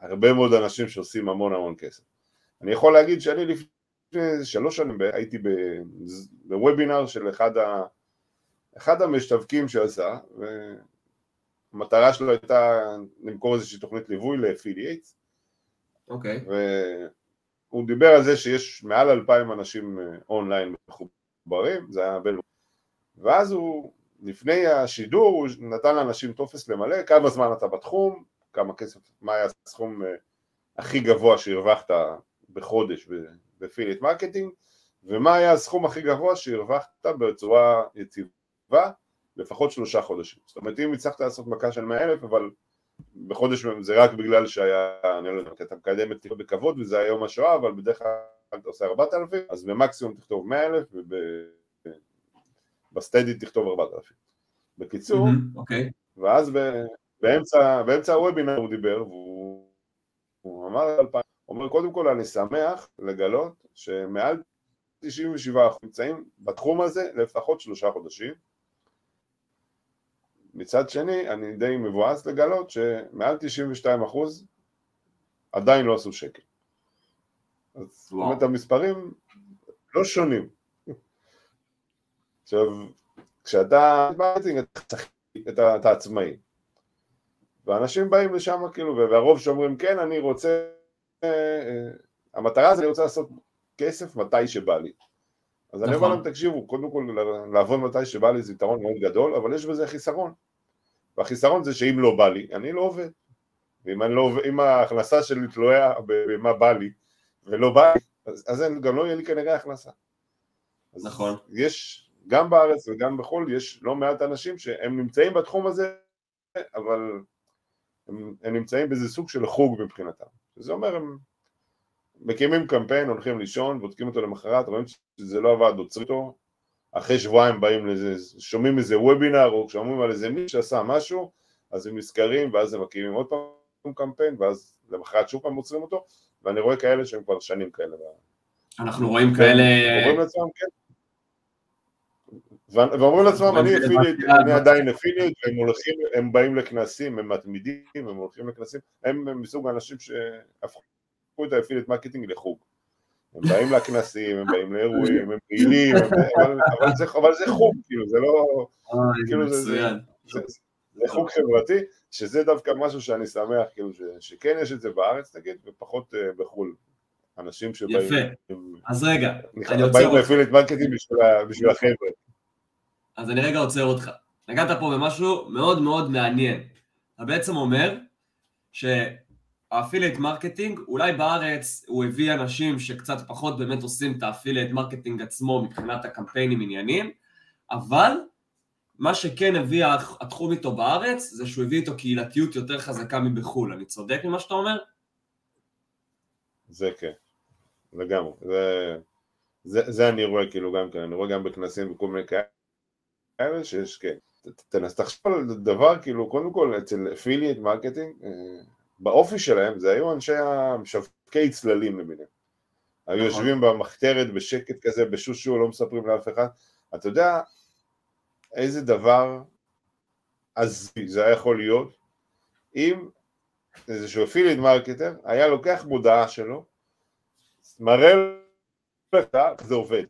הרבה מאוד אנשים שעושים המון המון כסף. אני יכול להגיד שאני לפני שלוש שנים הייתי בוובינר של אחד, ה, אחד המשווקים שעשה, ו... המטרה שלו הייתה למכור איזושהי תוכנית ליווי ל affiliates, אוקיי. והוא דיבר על זה שיש מעל אלפיים אנשים אה, אונליין מחוברים, זה היה בין... ואז הוא, לפני השידור, הוא נתן לאנשים טופס למלא, כמה זמן אתה בתחום, כמה כסף, מה היה הסכום אה, הכי גבוה שהרווחת בחודש ב affiliate marketing, ומה היה הסכום הכי גבוה שהרווחת בצורה יציבה לפחות שלושה חודשים. זאת אומרת, אם הצלחת לעשות מכה של מאה אלף, אבל בחודש זה רק בגלל שהיה, אני לא יודע, אתה מקדם את תכתוב בכבוד וזה היה יום השואה, אבל בדרך כלל אתה עושה ארבעת אלפים, אז במקסימום תכתוב מאה אלף, ובסטדי תכתוב ארבעת אלפים. בקיצור, מהמם, אוקיי. ואז באמצע, באמצע הוובינר הוא דיבר, והוא הוא אמר אלפיים, אומר, קודם כל אני שמח לגלות שמעל 97% נמצאים בתחום הזה לפחות שלושה חודשים. מצד שני, אני די מבואס לגלות שמעל 92% עדיין לא עשו שקל. אז זאת אומרת, המספרים לא שונים. עכשיו, כשאתה marketing, אתה, אתה עצמאי. ואנשים באים לשם כאילו, והרוב שאומרים כן, אני רוצה, אה, אה, המטרה זה אני רוצה לעשות כסף מתי שבא לי. אז אני אומר נכון. להם, תקשיבו, קודם כל לעבוד מתי שבא לי זה יתרון מאוד גדול, אבל יש בזה חיסרון. והחיסרון זה שאם לא בא לי, אני לא עובד. ואם לא ההכנסה שלי תלויה במה בא לי, ולא בא לי, אז, אז גם לא יהיה לי כנראה הכנסה. נכון. יש, גם בארץ וגם בחו"ל, יש לא מעט אנשים שהם נמצאים בתחום הזה, אבל הם, הם נמצאים באיזה סוג של חוג מבחינתם. זה אומר, הם מקימים קמפיין, הולכים לישון, בודקים אותו למחרת, רואים שזה לא עבד, עוצרים אותו, אחרי שבועיים באים לזה, שומעים איזה וובינר, או שומעים על איזה מי שעשה משהו, אז הם נזכרים, ואז הם מקימים עוד פעם קמפיין, ואז למחרת שוב פעם עוצרים אותו, ואני רואה כאלה שהם כבר שנים כאלה. אנחנו רואים כאלה... אומרים לעצמם, כן. ואומרים לעצמם, אני affiliate, אני עדיין affiliate, והם הולכים, הם באים לכנסים, הם מתמידים, הם הולכים לכנסים, הם הם מסוג האנשים שהפכו את ה affiliate marketing לחוג. הם באים לכנסים, הם באים לאירועים, הם פעילים, הם- אבל- זה- חוג, כאילו, זה לא... כאילו זה- חוג חברתי, שזה דווקא משהו שאני שמח, כאילו, שכן יש את זה בארץ, נגיד, ופחות אה, בחו"ל. אנשים שבאים... יפה. אז רגע, אני עוצר באים אותך. ל affiliate marketing בשביל ה- בשביל החבר'ה. אז אני רגע עוצר אותך. נגעת פה במשהו מאוד מאוד מעניין. אתה בעצם אומר שה affiliate marketing, אולי בארץ הוא הביא אנשים שקצת פחות באמת עושים את ה affiliate marketing עצמו מבחינת הקמפיינים עניינים, אבל מה שכן הביא התחום איתו בארץ, זה שהוא הביא איתו קהילתיות יותר חזקה מבחו"ל. אני צודק ממה שאתה אומר? זה כן, לגמרי. זה, זה, זה אני רואה כאילו גם כן, אני רואה גם בכנסים וכל מיני כאלה שיש, כן. תנס, תחשוב על דבר, כאילו, קודם כל, אצל affiliate marketing, אה, באופי שלהם, זה היו אנשי המשווקי צללים למיניהם. היו נכון. יושבים במחתרת בשקט כזה, בשושו, לא מספרים לאף אחד. אתה יודע איזה דבר הזוי זה היה יכול להיות, אם איזשהו affiliate marketer היה לוקח מודעה שלו, מראה לך זה עובד.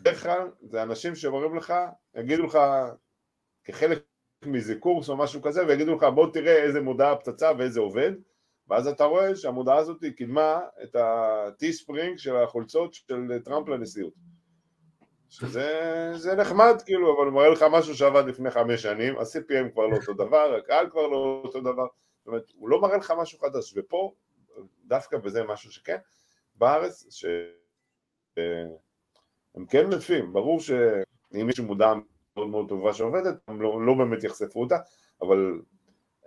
בדרך כלל זה אנשים שאומרים לך, יגידו לך כחלק מאיזה קורס או משהו כזה, ויגידו לך בוא תראה איזה מודעה פצצה ואיזה עובד, ואז אתה רואה שהמודעה הזאת קידמה את ה-T ספרינג של החולצות של טראמפ לנשיאות. שזה זה נחמד כאילו, אבל הוא מראה לך משהו שעבד לפני חמש שנים, ה-CPM כבר לא אותו דבר, הקהל כבר לא אותו דבר, זאת אומרת, הוא לא מראה לך משהו חדש, ופה, דווקא בזה משהו שכן, בארץ, שהם כן מלפים, ברור שאם מישהו מודע מאוד מאוד טובה שעובדת, הם לא, לא באמת יחשפו אותה, אבל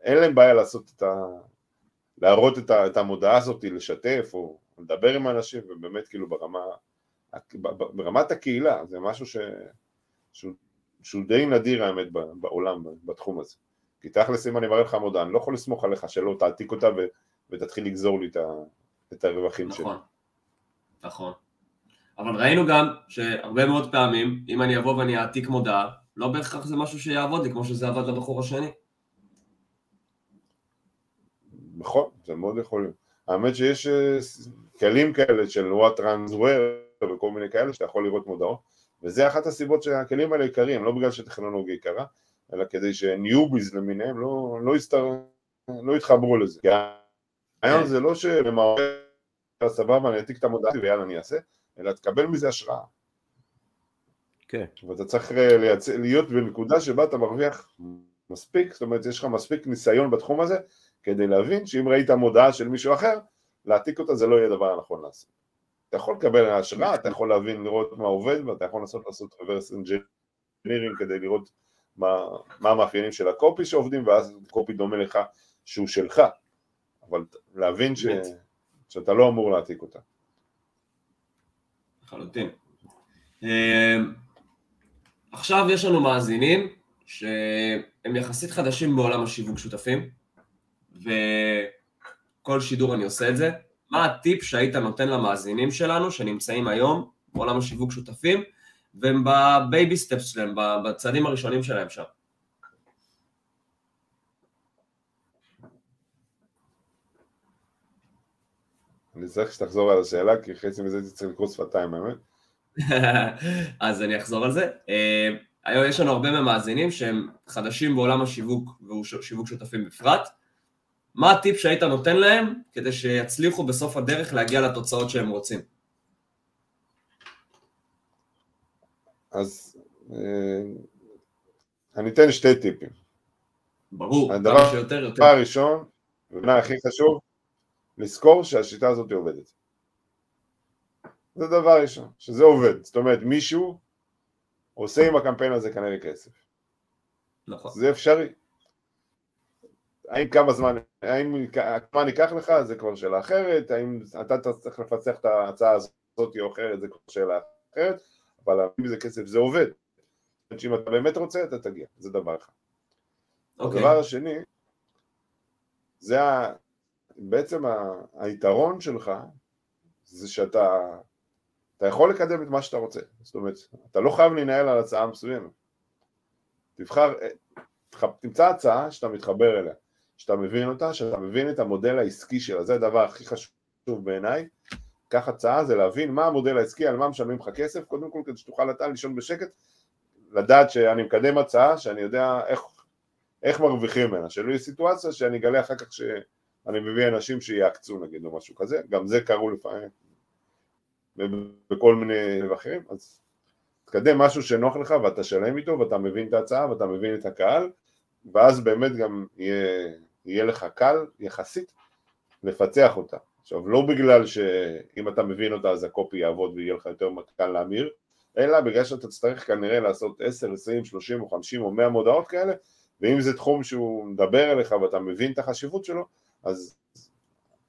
אין להם בעיה לעשות את ה... להראות את, ה, את המודעה הזאת, לשתף או לדבר עם אנשים, ובאמת כאילו ברמה, ברמת הקהילה, זה משהו ש, שהוא, שהוא די נדיר האמת בעולם, בתחום הזה. כי תכלס אם אני מראה לך מודעה, אני לא יכול לסמוך עליך שלא תעתיק אותה ו, ותתחיל לגזור לי את, ה, את הרווחים שלי. נכון, נכון. אבל ראינו גם שהרבה מאוד פעמים, אם אני אבוא ואני אעתיק מודעה, לא בהכרח זה משהו שיעבוד לי, כמו שזה עבד לבחור השני. נכון, זה מאוד יכול להיות. האמת שיש אה, כלים כאלה של what runs where וכל מיני כאלה שאתה יכול לראות מודעות, וזה אחת הסיבות שהכלים האלה יקרים, לא בגלל שטכנולוגיה יקרה, אלא כדי שניוביז למיניהם לא, לא, יסתר, לא יתחברו לזה. כי היום זה לא שבמערכת סבבה, אני אעתיק את המודעה ויאללה אני אעשה, אלא תקבל מזה השראה. כן. ואתה צריך אה, לייצ... להיות בנקודה שבה אתה מרוויח מספיק, זאת אומרת יש לך מספיק ניסיון בתחום הזה כדי להבין שאם ראית מודעה של מישהו אחר, להעתיק אותה זה לא יהיה הדבר הנכון לעשות. אתה יכול לקבל השראה, אתה יכול להבין, לראות מה עובד, ואתה יכול לנסות לעשות reverse engineering כדי לראות מה, מה המאפיינים של הקופי שעובדים, ואז קופי דומה לך שהוא שלך, אבל להבין ש... שאתה לא אמור להעתיק אותה. לחלוטין. עכשיו יש לנו מאזינים שהם יחסית חדשים בעולם השיווק שותפים, כל שידור אני עושה את זה, מה הטיפ שהיית נותן למאזינים שלנו שנמצאים היום בעולם השיווק שותפים, והם בבייבי סטפס שלהם, בצעדים הראשונים שלהם שם. אני צריך שתחזור על השאלה, כי חצי מזה הייתי צריך לקרוא שפתיים, האמת. אז אני אחזור על זה. אה, היום יש לנו הרבה ממאזינים שהם חדשים בעולם השיווק ושיווק שותפים בפרט. מה הטיפ שהיית נותן להם כדי שיצליחו בסוף הדרך להגיע לתוצאות שהם רוצים? אז אה, אני אתן שתי טיפים. ברור, הדבר שיותר, יותר. הראשון, ומה הכי חשוב, לזכור שהשיטה הזאת עובדת. זה דבר ראשון, שזה עובד. זאת אומרת, מישהו עושה עם הקמפיין הזה כנראה כסף. נכון. זה אפשרי. האם כמה זמן, האם כמה ייקח לך, זה כבר שאלה אחרת, האם אתה צריך לפצח את ההצעה הזאת או אחרת, זה כבר שאלה אחרת, אבל אם זה כסף זה עובד. שאם אתה באמת רוצה, אתה תגיע, זה דבר אחד. Okay. אוקיי. הדבר השני, זה. בעצם. היתרון שלך, זה שאתה אתה יכול לקדם את מה שאתה רוצה, זאת אומרת, אתה לא חייב להנהל על הצעה מסוימת. תבחר, תמצא הצעה שאתה מתחבר אליה, שאתה מבין אותה, שאתה מבין את המודל העסקי שלה, זה הדבר הכי חשוב בעיניי. קח הצעה זה להבין מה המודל העסקי, על מה משלמים לך כסף, קודם כל כדי שתוכל אתה לישון בשקט, לדעת שאני מקדם הצעה, שאני יודע איך, איך מרוויחים ממנה, שלא יהיה סיטואציה שאני אגלה אחר כך שאני מביא אנשים שיעקצו נגיד או משהו כזה, גם זה קרו לפעמים, ובכל מיני אחרים, אז תקדם משהו שנוח לך ואתה שלם איתו ואתה מבין את ההצעה ואתה מבין את הקהל ואז באמת גם יהיה, יהיה לך קל יחסית לפצח אותה. עכשיו לא בגלל שאם אתה מבין אותה אז הקופי יעבוד ויהיה לך יותר קל להמיר, אלא בגלל שאתה תצטרך כנראה לעשות 10, 20, 30 או 50 או 100 מודעות כאלה ואם זה תחום שהוא מדבר אליך ואתה מבין את החשיבות שלו אז,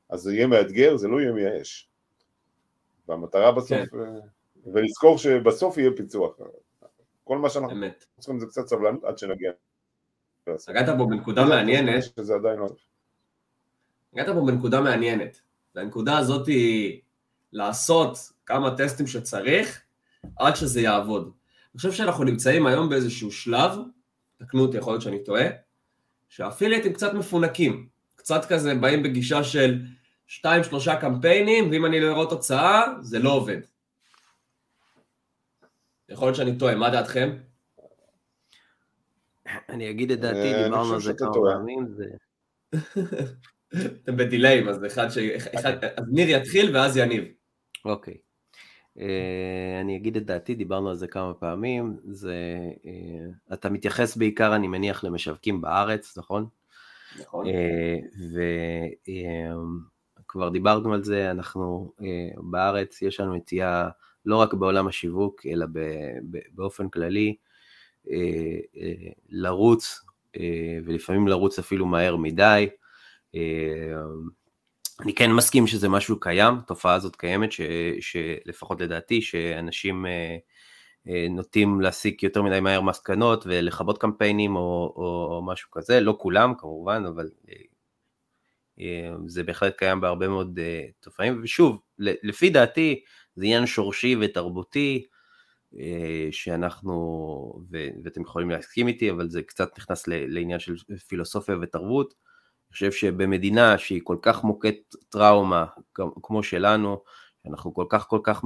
אז זה יהיה מאתגר, זה לא יהיה מייאש. והמטרה בסוף, כן. אה, ולזכור שבסוף יהיה פיצוח. כל מה שאנחנו צריכים זה קצת סבלנות עד שנגיע. נגעת פה בנקודה מעניינת. שזה עדיין לא... נגעת פה בנקודה מעניינת. והנקודה הזאת היא לעשות כמה טסטים שצריך עד שזה יעבוד. אני חושב שאנחנו נמצאים היום באיזשהו שלב, תקנו אותי, יכול להיות שאני טועה, שהאפיליאטים קצת מפונקים. קצת כזה באים בגישה של שתיים שלושה קמפיינים, ואם אני לא אראה תוצאה, זה לא עובד. יכול להיות שאני טועה, מה דעתכם? אני אגיד את דעתי, אה, דיברנו על זה כמה פעמים, זה... אתם בדיליים, אז אחד ש... אז ניר יתחיל ואז יניב. אוקיי. אה, אני אגיד את דעתי, דיברנו על זה כמה פעמים, זה... אה, אתה מתייחס בעיקר, אני מניח, למשווקים בארץ, נכון? נכון. ו... כבר דיברנו על זה, אנחנו uh, בארץ, יש לנו נטייה לא רק בעולם השיווק, אלא באופן כללי, uh, לרוץ, ולפעמים לרוץ אפילו מהר מדי. אני כן מסכים שזה משהו קיים, התופעה הזאת קיימת, ש, שלפחות לדעתי, שאנשים נוטים להסיק יותר מדי מהר מסקנות ולכבות קמפיינים או, או, או משהו כזה, לא כולם כמובן, אבל uh, אה, זה בהחלט קיים בהרבה מאוד תופעים, ושוב, לפי דעתי זה עניין שורשי ותרבותי, שאנחנו, ו, ואתם יכולים להסכים איתי, אבל זה קצת נכנס לעניין של פילוסופיה ותרבות. אני חושב שבמדינה שהיא כל כך מוכת טראומה, כמו שלנו, אנחנו כל כך כל כך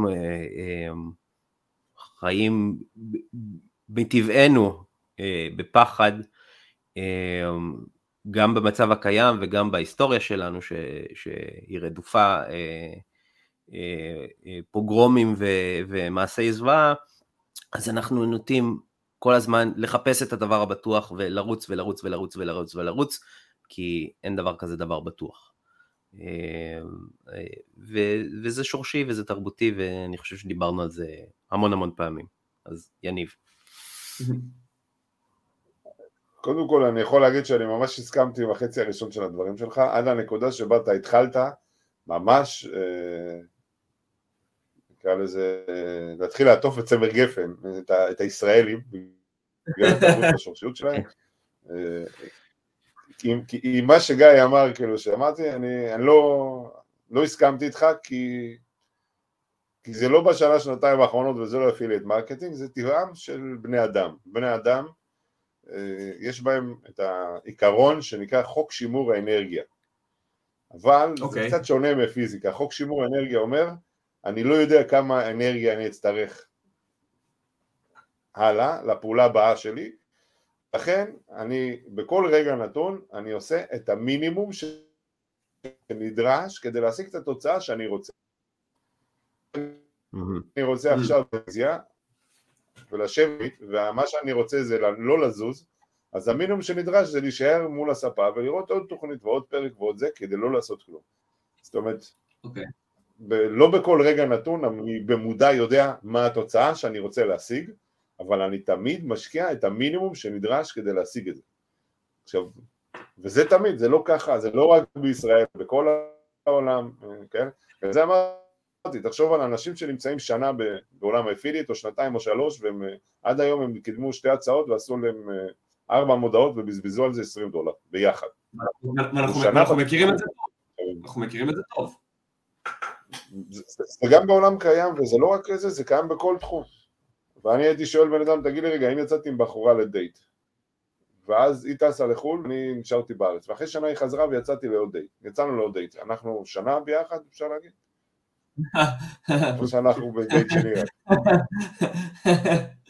חיים מטבענו uh, בפחד, uh, גם במצב הקיים וגם בהיסטוריה שלנו, ש, שהיא רדופה אה, אה, אה, פוגרומים ו, ומעשי זוועה, אז אנחנו נוטים כל הזמן לחפש את הדבר הבטוח ולרוץ ולרוץ ולרוץ ולרוץ ולרוץ, כי אין דבר כזה דבר בטוח. אה, אה, ו, וזה שורשי וזה תרבותי, ואני חושב שדיברנו על זה המון המון פעמים. אז יניב. קודם כל אני יכול להגיד שאני ממש הסכמתי עם החצי הראשון של הדברים שלך, עד הנקודה שבה אתה התחלת ממש, אה, נקרא לזה, אה, להתחיל לעטוף את צמר גפן, את, ה, את הישראלים, בגלל התרבות והשורשיות שלהם. כי, כי עם מה שגיא אמר, כאילו, שאמרתי, אני, אני לא, לא הסכמתי איתך, כי, כי זה לא בשנה, שנתיים האחרונות, וזה לא affiliate marketing, זה טבעם של בני אדם. בני אדם, אה, יש בהם את העיקרון שנקרא חוק שימור האנרגיה. אבל okay. זה אוקיי. קצת שונה מפיזיקה. חוק שימור האנרגיה אומר, אני לא יודע כמה אנרגיה אני אצטרך הלאה, לפעולה הבאה שלי, לכן אני בכל רגע נתון אני עושה את המינימום שנדרש כדי להשיג את התוצאה שאני רוצה. אני רוצה עכשיו פזיה ולשבת, ומה שאני רוצה זה לא לזוז, אז המינימום שנדרש זה להישאר מול הספה ולראות עוד תוכנית ועוד פרק ועוד זה כדי לא לעשות כלום. זאת אומרת, Okay. אוקיי. ב- לא בכל רגע נתון אני במודע יודע מה התוצאה שאני רוצה להשיג, אבל אני תמיד משקיע את המינימום שנדרש כדי להשיג את זה. עכשיו, וזה תמיד, זה לא ככה, זה לא רק בישראל, בכל העולם, כן? וזה אמרתי, תחשוב על אנשים שנמצאים שנה בעולם האפיליט, או שנתיים או שלוש, והם עד היום הם קידמו שתי הצעות ועשו להם אה, ארבע מודעות ובזבזו על זה עשרים דולר, ביחד. אנחנו מכירים את זה טוב, אנחנו מכירים את זה טוב. זה, זה, זה גם בעולם קיים, וזה לא רק זה, זה קיים בכל תחום. ואני הייתי שואל בן אדם, תגיד לי רגע, אם יצאתי עם בחורה לדייט, ואז היא טסה לחו"ל, אני נשארתי בארץ, ואחרי שנה היא חזרה ויצאתי לעוד דייט. יצאנו לעוד דייט. אנחנו שנה ביחד, אפשר להגיד? או שאנחנו בדייט שני רק.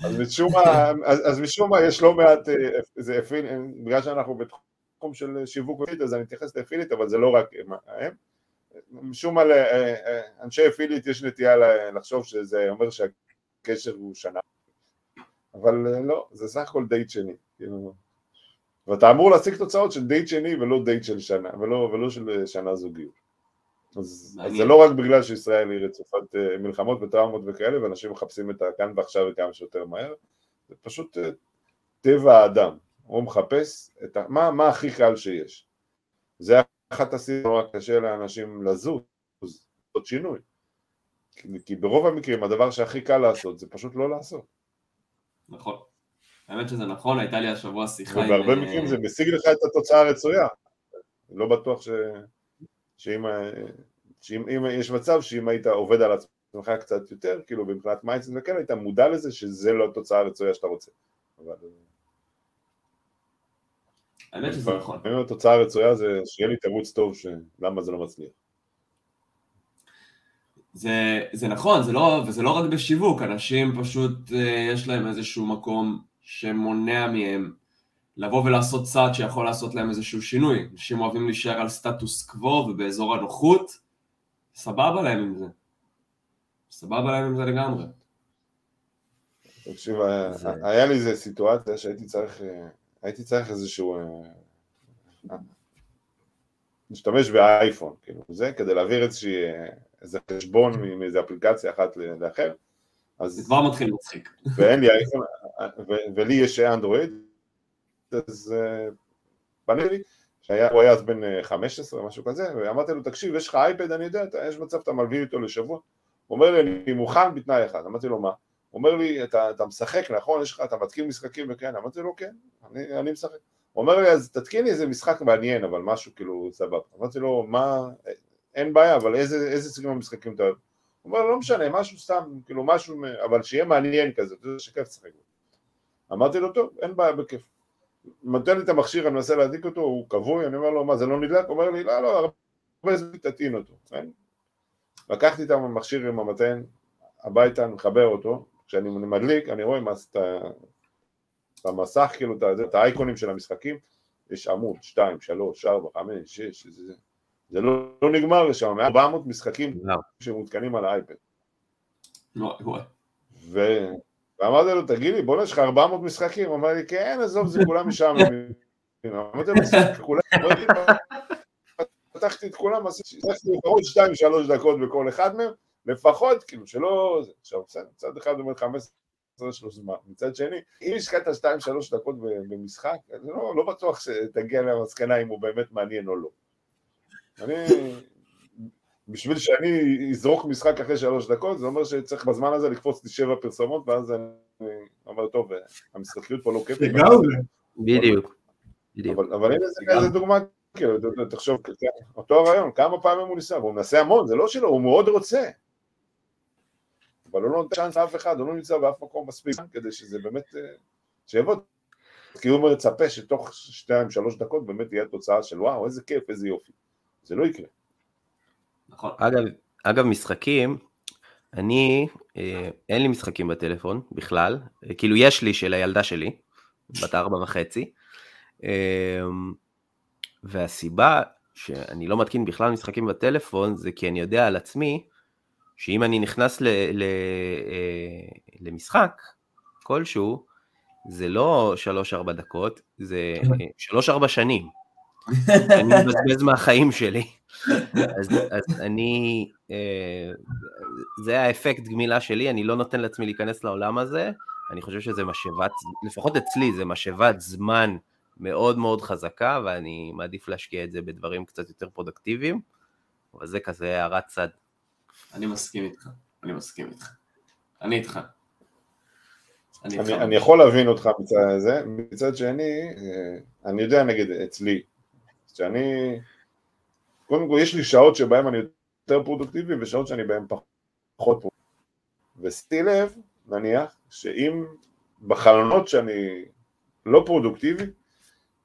אז משום מה, אז, משום מה יש לא מעט, אה, זה affil, בגלל שאנחנו בתחום של שיווק affiliate, אז אני אתייחס ל affiliate, אבל זה לא רק הם. משום מה לאנשי affiliate יש נטייה לחשוב שזה אומר שהקשר הוא שנה. אבל אה, לא, זה סך הכל דייט שני. כאילו. ואתה אמור להשיג תוצאות של דייט שני ולא דייט של שנה, ולא, ולא של אה, שנה זוגיות. אז, אז. זה לא רק בגלל שישראל היא רצופת אה, מלחמות וטראומות וכאלה, ואנשים מחפשים את הכאן ועכשיו וכמה שיותר מהר, זה פשוט טבע האדם, הוא מחפש את ה... מה, מה הכי קל שיש. זה אחת הסיבות נורא קשה לאנשים לזוז, לעשות שינוי. כי, ברוב המקרים הדבר שהכי קל לעשות זה פשוט לא לעשות. נכון. האמת שזה נכון, הייתה לי השבוע שיחה עם... ובהרבה אה, מקרים זה משיג לך את התוצאה הרצויה. לא בטוח ש... שאם, שאם אם יש מצב שאם היית עובד על עצמך קצת יותר, כאילו מבחינת mindset וכן, היית מודע לזה שזה לא התוצאה הרצויה שאתה רוצה. אבל האמת שזה נכון. התוצאה הרצויה זה שיהיה לי תירוץ טוב שלמה זה לא מצליח. זה, זה נכון, זה לא, וזה לא רק בשיווק, אנשים פשוט, אה, יש להם איזשהו מקום שמונע מהם לבוא ולעשות צעד שיכול לעשות להם איזשהו שינוי. אנשים אוהבים להישאר על סטטוס קוו ובאזור הנוחות, סבבה להם עם זה. סבבה להם עם זה לגמרי. תקשיב, זה- היה לי איזה סיטואציה שהייתי צריך, אה, הייתי צריך איזשהו, אה, להשתמש באייפון, כאילו, זה, כדי להעביר איזושהי, אה, איזה חשבון מאיזה אפליקציה אחת לאחר, זה אז, כבר מתחיל מצחיק. ואין לי אייפון, ו- ולי יש אנדרואיד, אז אה, פנה לי, שהיה, הוא היה אז בן אה, 15, משהו כזה, ואמרתי לו, תקשיב, יש לך אייפד, אני יודע, אתה- יש מצב שאתה מלווין איתו לשבוע? הוא אומר לי, אני מוכן בתנאי אחד, אמרתי לו, מה? הוא אומר לי, אתה, אתה משחק, נכון? יש לך, אתה מתקין משחקים וכן, אמרתי לו, כן, אני, אני משחק. אומר לי, אז תתקין לי איזה משחק מעניין, אבל משהו כאילו סבבה. אמרתי לו, מה, אין בעיה, אבל איזה, איזה סגנון משחקים אתה אוהב? הוא אומר, לא משנה, משהו סתם, כאילו משהו, אבל שיהיה מעניין כזה, אתה יודע שכיף לשחק. בו." אמרתי לו, טוב, אין בעיה, בכיף. נותן לי את המכשיר, אני מנסה להדליק אותו, הוא כבוי, אני אומר לו, מה, זה לא נדלק? הוא אומר לי, לא, לא, הרבה זמן תטעין אותו. כן? לקחתי את המכשיר עם המתן הביתה, אני מחבר אותו, כשאני מדליק, אני רואה מס- את המסך, כאילו, את האייקונים של המשחקים, יש עמוד, 2, 3, 4, 5, 6, זה, זה, זה לא, לא נגמר לשם, מעל 400 משחקים וואו. שמותקנים על האייפד. וואי. ו... ואמרתי לו, תגיד לי, בוא'נה, יש לך 400 משחקים? הוא אמר לי, כן, עזוב, זה כולם משעממים. אמרתי לו, "משחק, כולם, לו, פתחתי את כולם, עשיתי לפחות 2-3 דקות בכל אחד מהם, לפחות, כאילו, שלא... עכשיו, בסדר, מצד אחד אומר 15 שלוש זמן, מצד שני, אם השקעת 2-3 דקות במשחק, אני לא, לא בטוח שתגיע למסקנה אם הוא באמת מעניין או לא. אני... בשביל שאני אזרוק משחק אחרי שלוש דקות, זה אומר שצריך בזמן הזה לקפוץ לי שבע פרסומות, ואז אני אומר, טוב, המשחקיות פה לא כיפית. לגמרי. בדיוק. אבל, אבל הנה זה דוגמה, כאילו, תחשוב, אותו הרעיון, כמה פעמים הוא ניסה, והוא מנסה המון, זה לא שלו, הוא מאוד רוצה. אבל הוא לא נותן צ'אנס לאף אחד, הוא לא נמצא באף מקום מספיק, כדי שזה באמת, אה, שיעבוד. כי הוא מצפה שתוך שתיים, שלוש דקות באמת תהיה תוצאה של וואו, איזה כיף, איזה יופי. זה לא יקרה. נכון. אגב, אגב משחקים, אני, אה, אין לי משחקים בטלפון בכלל, אה, כאילו יש לי של הילדה שלי, בת ארבע וחצי, אה, והסיבה שאני לא מתקין בכלל משחקים בטלפון זה כי אני יודע על עצמי שאם אני נכנס ל, ל, אה, למשחק כלשהו, זה לא שלוש-ארבע דקות, זה אה, שלוש-ארבע שנים. אני מבזבז מהחיים שלי. אז, אז אני, אה, זה האפקט גמילה שלי, אני לא נותן לעצמי להיכנס לעולם הזה, אני חושב שזה משאבת, לפחות אצלי זה משאבת זמן מאוד מאוד חזקה, ואני מעדיף להשקיע את זה בדברים קצת יותר פרודקטיביים, אבל זה כזה הערת צד. אני מסכים איתך, אני מסכים איתך. אני איתך. אני. אני, אני יכול להבין אותך מצד זה, מצד שני, אה, אני יודע נגיד אצלי, שאני, קודם כל יש לי שעות שבהן אני יותר פרודוקטיבי ושעות שאני בהן פחות פרודוקטיבי. ושימי לב, נניח, שאם בחלונות שאני לא פרודוקטיבי,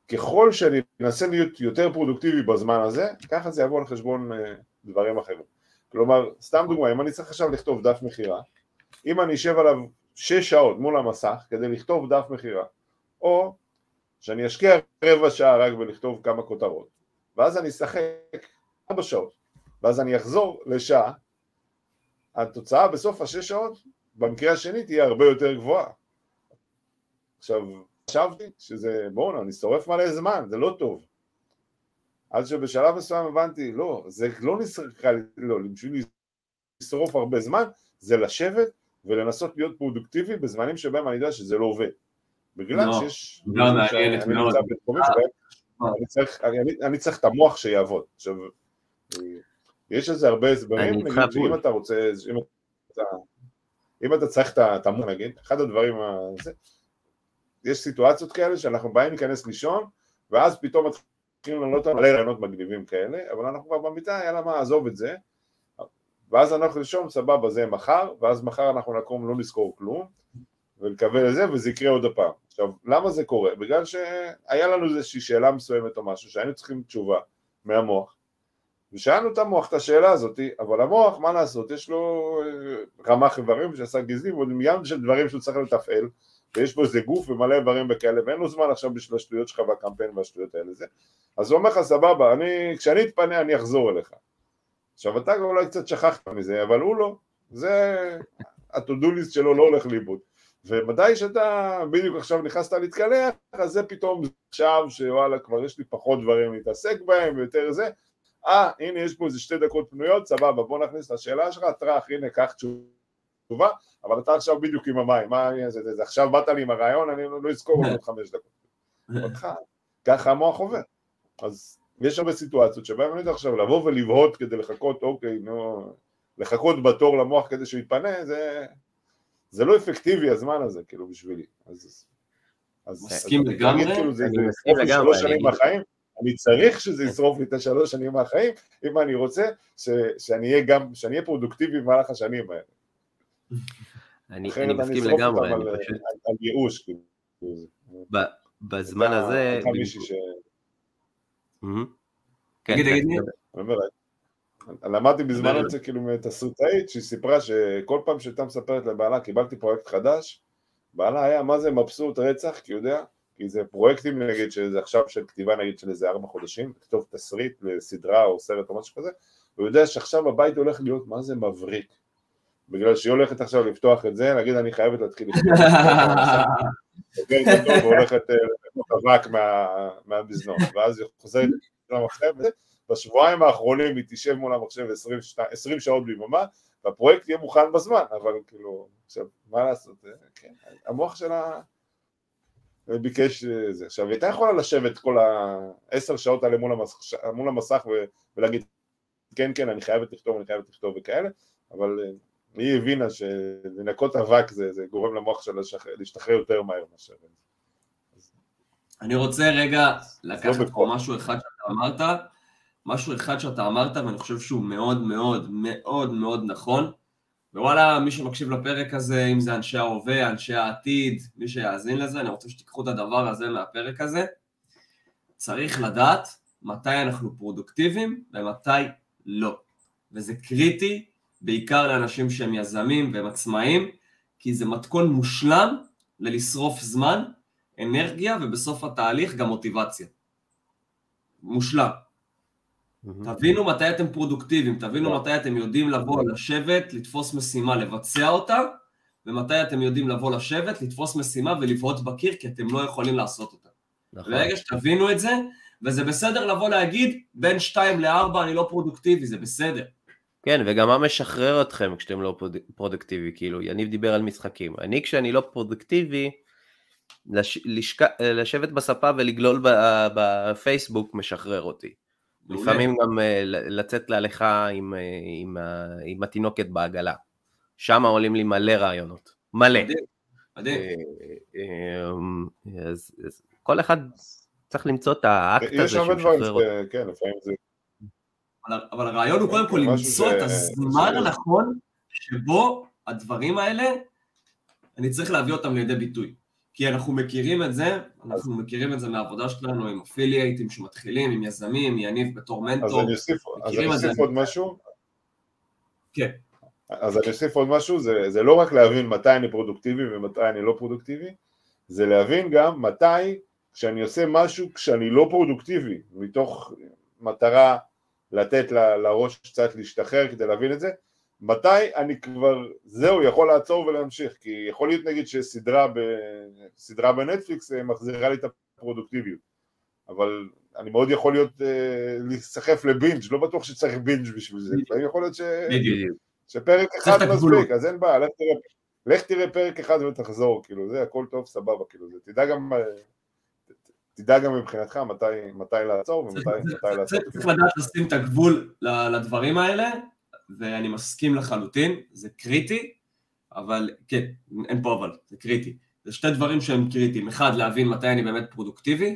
ככל שאני אנסה להיות יותר פרודוקטיבי בזמן הזה, ככה זה יבוא על חשבון אה, דברים אחרים. כלומר, סתם דוגמא, אם אני צריך עכשיו לכתוב דף מכירה, אם אני אשב עליו שש שעות מול המסך כדי לכתוב דף מכירה, או שאני אשקיע רבע שעה רק בלכתוב כמה כותרות, ואז אני אשחק ארבע שעות, ואז אני אחזור לשעה, התוצאה בסוף השש שעות, במקרה השני תהיה הרבה יותר גבוהה. עכשיו, חשבתי שזה, בואנה, אני שורף מלא זמן, זה לא טוב. עד שבשלב מסוים הבנתי, לא, זה לא נשרף, לא, בשביל לשרוף הרבה זמן, זה לשבת ולנסות להיות פרודוקטיבי בזמנים שבהם אני יודע שזה לא עובד. בגלל לא, שיש... לא, מעניינת מאוד. שבהם אני צריך- אני- אני צריך את המוח שיעבוד. עכשיו, יש לזה הרבה הסברים, נגיד שאם בול. אתה רוצה, אם אתה, אם אתה צריך את המוח נגיד, אחד הדברים, ה- זה, יש סיטואציות כאלה שאנחנו באים להיכנס לישון, ואז פתאום מתחילים לענות לנו מלא רעיונות מגניבים כאלה, אבל אנחנו כבר במיטה, יאללה מה, עזוב את זה, ואז אנחנו לישון, סבבה, זה מחר, ואז מחר אנחנו נקום, לא נזכור כלום, ונקווה לזה, וזה יקרה עוד הפעם. עכשיו, למה זה קורה? בגלל שהיה לנו איזושהי שאלה מסוימת או משהו, שהיינו צריכים תשובה מהמוח, ושאלנו את המוח את השאלה הזאת, אבל המוח, מה לעשות, יש לו אה, רמ"ח איברים שעשה גזעים, ועוד מיליון של דברים שהוא צריך לתפעל, ויש בו איזה גוף ומלא איברים וכאלה, ואין לו זמן עכשיו בשביל השטויות שלך והקמפיין והשטויות האלה זה. אז הוא אומר לך, סבבה, אני, כשאני אתפנה אני אחזור אליך. עכשיו אתה אולי קצת שכחת מזה, אבל הוא לא, זה, list שלו לא הולך לאיבוד. ומתי שאתה בדיוק עכשיו נכנסת להתקלח, אז זה פתאום עכשיו שוואלה כבר יש לי פחות דברים להתעסק בהם ויותר זה, אה הנה יש פה איזה שתי דקות פנויות, סבבה בוא נכניס את השאלה שלך, טראח הנה קח תשובה, אבל אתה עכשיו בדיוק עם המים, מה זה, זה עכשיו באת לי עם הרעיון, אני לא אזכור עוד חמש דקות. ככה המוח עובד. אז יש הרבה סיטואציות שבהן אני יודע עכשיו לבוא ולבהות כדי לחכות, אוקיי, נו, לחכות בתור למוח כדי שהוא יתפנה, זה, זה לא אפקטיבי הזמן הזה, כאילו, בשבילי. אז, אז, מסכים אז לגמרי. להגיד, כאילו, זה, מסכים ישרוף לי לגמרי, שלוש שנים מהחיים, אני צריך שזה ישרוף לי את השלוש שנים מהחיים, אם אני רוצה ש, שאני אהיה גם, שאני אהיה פרודוקטיבי במהלך השנים האלה. אני, מסכים לגמרי, אני פשוט, על, ייאוש, כאילו. בזמן הזה, הייתה מישהי ש... מהמם. כן, תגיד, כן, תגיד לי. אומר, למדתי בזמן. הזה כאילו מתסריטאית שהיא סיפרה שכל פעם שהייתה מספרת לבעלה קיבלתי פרויקט חדש, בעלה היה מה זה מבסוט רצח, כי יודע, כי זה פרויקטים נגיד שזה עכשיו של כתיבה נגיד של איזה ארבע חודשים, לכתוב תסריט לסדרה או סרט או משהו כזה, הוא יודע שעכשיו הבית הולך להיות מה זה מבריק, בגלל שהיא הולכת עכשיו לפתוח את זה, נגיד אני חייבת להתחיל לכתוב, סוגרת אותו והולכת אה, אבק מה- מהמזנון, ואז היא חוזרת למחשב, בשבועיים האחרונים היא תשב מול המחשב 20, שת- 20 שעות ביממה, והפרויקט יהיה מוכן בזמן, אבל כאילו, עכשיו, מה לעשות, אה, כן, המוח שלה ביקש אה, זה. עכשיו, היא הייתה יכולה לשבת כל העשר שעות האלה מול המסך, ולהגיד, כן, כן, אני חייבת לכתוב, אני חייבת לכתוב וכאלה, אבל היא הבינה שלנקות אבק זה, זה גורם למוח שלה להשתחרר יותר מהר מאשר... אני רוצה רגע לקחת פה. משהו אחד שאתה אמרת, משהו אחד שאתה אמרת, ואני חושב שהוא מאוד מאוד מאוד מאוד נכון. ווואלה, מי שמקשיב לפרק הזה, אם זה אנשי ההווה, אנשי העתיד, מי שיאזין לזה, אני רוצה שתיקחו את הדבר הזה מהפרק הזה. צריך לדעת מתי אנחנו פרודוקטיביים ומתי לא. וזה קריטי, בעיקר לאנשים שהם יזמים והם עצמאים, כי זה מתכון מושלם ללשרוף זמן, אנרגיה, ובסוף התהליך גם מוטיבציה. מושלם. תבינו מתי אתם פרודוקטיביים, תבינו מתי אתם יודעים לבוא, לשבת, לתפוס משימה, לבצע אותה, ומתי אתם יודעים לבוא לשבת, לתפוס משימה ולבעוט בקיר, כי אתם לא יכולים לעשות אותה. נכון. ברגע שתבינו את זה, וזה בסדר לבוא להגיד, בין 2 ל-4 אני לא פרודוקטיבי, זה בסדר. כן, וגם מה משחרר אתכם כשאתם לא פרוד- פרודקטיבי, כאילו, יניב דיבר על משחקים. אני, כשאני לא פרודקטיבי, לש... לשק... לשבת בספה ולגלול ב... בפייסבוק משחרר אותי. מעולה. לפעמים גם אה, ל- לצאת להליכה עם, אה, עם. עם התינוקת בעגלה. שם עולים לי מלא רעיונות. מלא. מדהים, מדהים. אה, אז, אז כל אחד צריך למצוא את האקט הזה יש הרבה דברים, שמשחרר כן, לפעמים זה... אבל, הרעיון הוא קודם כל משהו למצוא את הזמן הנכון שבו הדברים האלה, אני צריך להביא אותם לידי ביטוי. כי אנחנו מכירים את זה, אנחנו מכירים את זה מהעבודה שלנו עם אפילייטים שמתחילים, עם יזמים, יניב בתור אז מנטור. אני אוסיף אז אני. אוסיף עוד משהו. כן. אז אני אוסיף עוד משהו, זה, זה לא רק להבין מתי אני פרודוקטיבי ומתי אני לא פרודוקטיבי, זה להבין גם מתי כשאני עושה משהו כשאני לא פרודוקטיבי, מתוך מטרה לתת ל- לראש קצת להשתחרר כדי להבין את זה, מתי אני כבר, זהו, יכול לעצור ולהמשיך, כי יכול להיות נגיד שסדרה ב, סדרה בנטפליקס אה, מחזירה לי את הפרודוקטיביות, אבל אני מאוד יכול להיות, אה, להיסחף לבינג', לא בטוח שצריך בינג' בשביל זה, לפעמים יכול להיות ש... שפרק אחד. מספיק, אז אין בעיה, לך תראה, לך תראה פרק אחד ותחזור, כאילו, זה הכל טוב, סבבה, כאילו, זה, תדע גם, אה, תדע גם מבחינתך מתי, מתי לעצור ומתי צריך- מתי לעשות צריך לדעת לשים את הגבול לדברים האלה, ואני מסכים לחלוטין, זה קריטי, אבל כן, אין פה אבל, זה קריטי. זה שתי דברים שהם קריטיים, אחד, להבין מתי אני באמת פרודוקטיבי,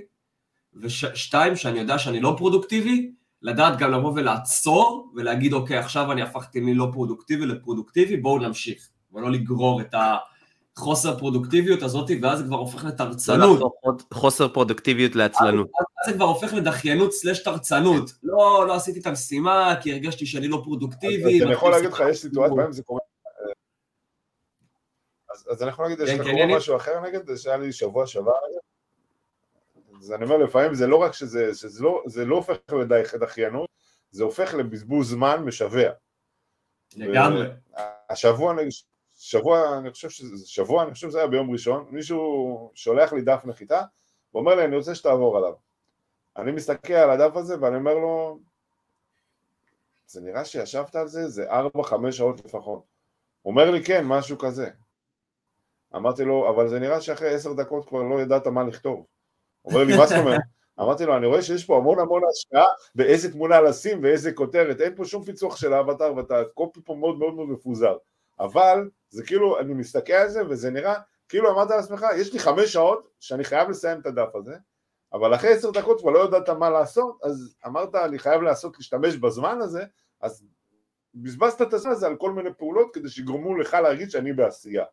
ושתיים, שאני יודע שאני לא פרודוקטיבי, לדעת גם לבוא ולעצור, ולהגיד, אוקיי, עכשיו אני הפכתי מלא פרודוקטיבי לפרודוקטיבי, בואו נמשיך, ולא לגרור את החוסר פרודוקטיביות הזאת, ואז זה כבר הופך לא לתרצנות. לחתוך עוד חוסר פרודקטיביות לעצלנות. אז זה כבר הופך לדחיינות סלש תרצנות. לא, לא עשיתי את המשימה, כי הרגשתי שאני לא פרודוקטיבי. אז אני יכול להגיד לך, יש סיטואציה בהם זה קורה, אז, אז אני יכול להגיד, יש כן, לך כן, קורה? משהו אחר נגד, זה שהיה לי שבוע שעבר? אז אני אומר, לפעמים זה לא רק שזה, לא, זה לא הופך לדחיינות, זה הופך לבזבוז זמן משווע. לגמרי. השבוע, אני- שבוע, אני חושב שזה, שבוע, אני חושב שזה היה ביום ראשון, מישהו שולח לי דף נחיתה, ואומר לי, אני רוצה שתעבור עליו. אני מסתכל על הדף הזה ואני אומר לו, זה נראה שישבת על זה, זה ארבע, חמש שעות לפחות. הוא אומר לי, כן, משהו כזה. אמרתי לו, אבל זה נראה שאחרי עשר דקות כבר לא ידעת מה לכתוב. הוא אומר לי, מה זאת אומרת? אמרתי לו, אני רואה שיש פה המון המון השקעה באיזה תמונה לשים ואיזה כותרת, אין פה שום פיצוח של האבטר ואתה קופי פה מאוד מאוד מאוד מפוזר. אבל זה כאילו, אני מסתכל על זה וזה נראה, כאילו אמרת לעצמך, יש לי חמש שעות שאני חייב לסיים את הדף הזה, אבל אחרי עשר דקות כבר לא ידעת מה לעשות, אז אמרת, אני חייב לעשות, להשתמש בזמן הזה, אז בזבזת את הזמן הזה על כל מיני פעולות כדי שיגרמו לך להרגיש שאני בעשייה.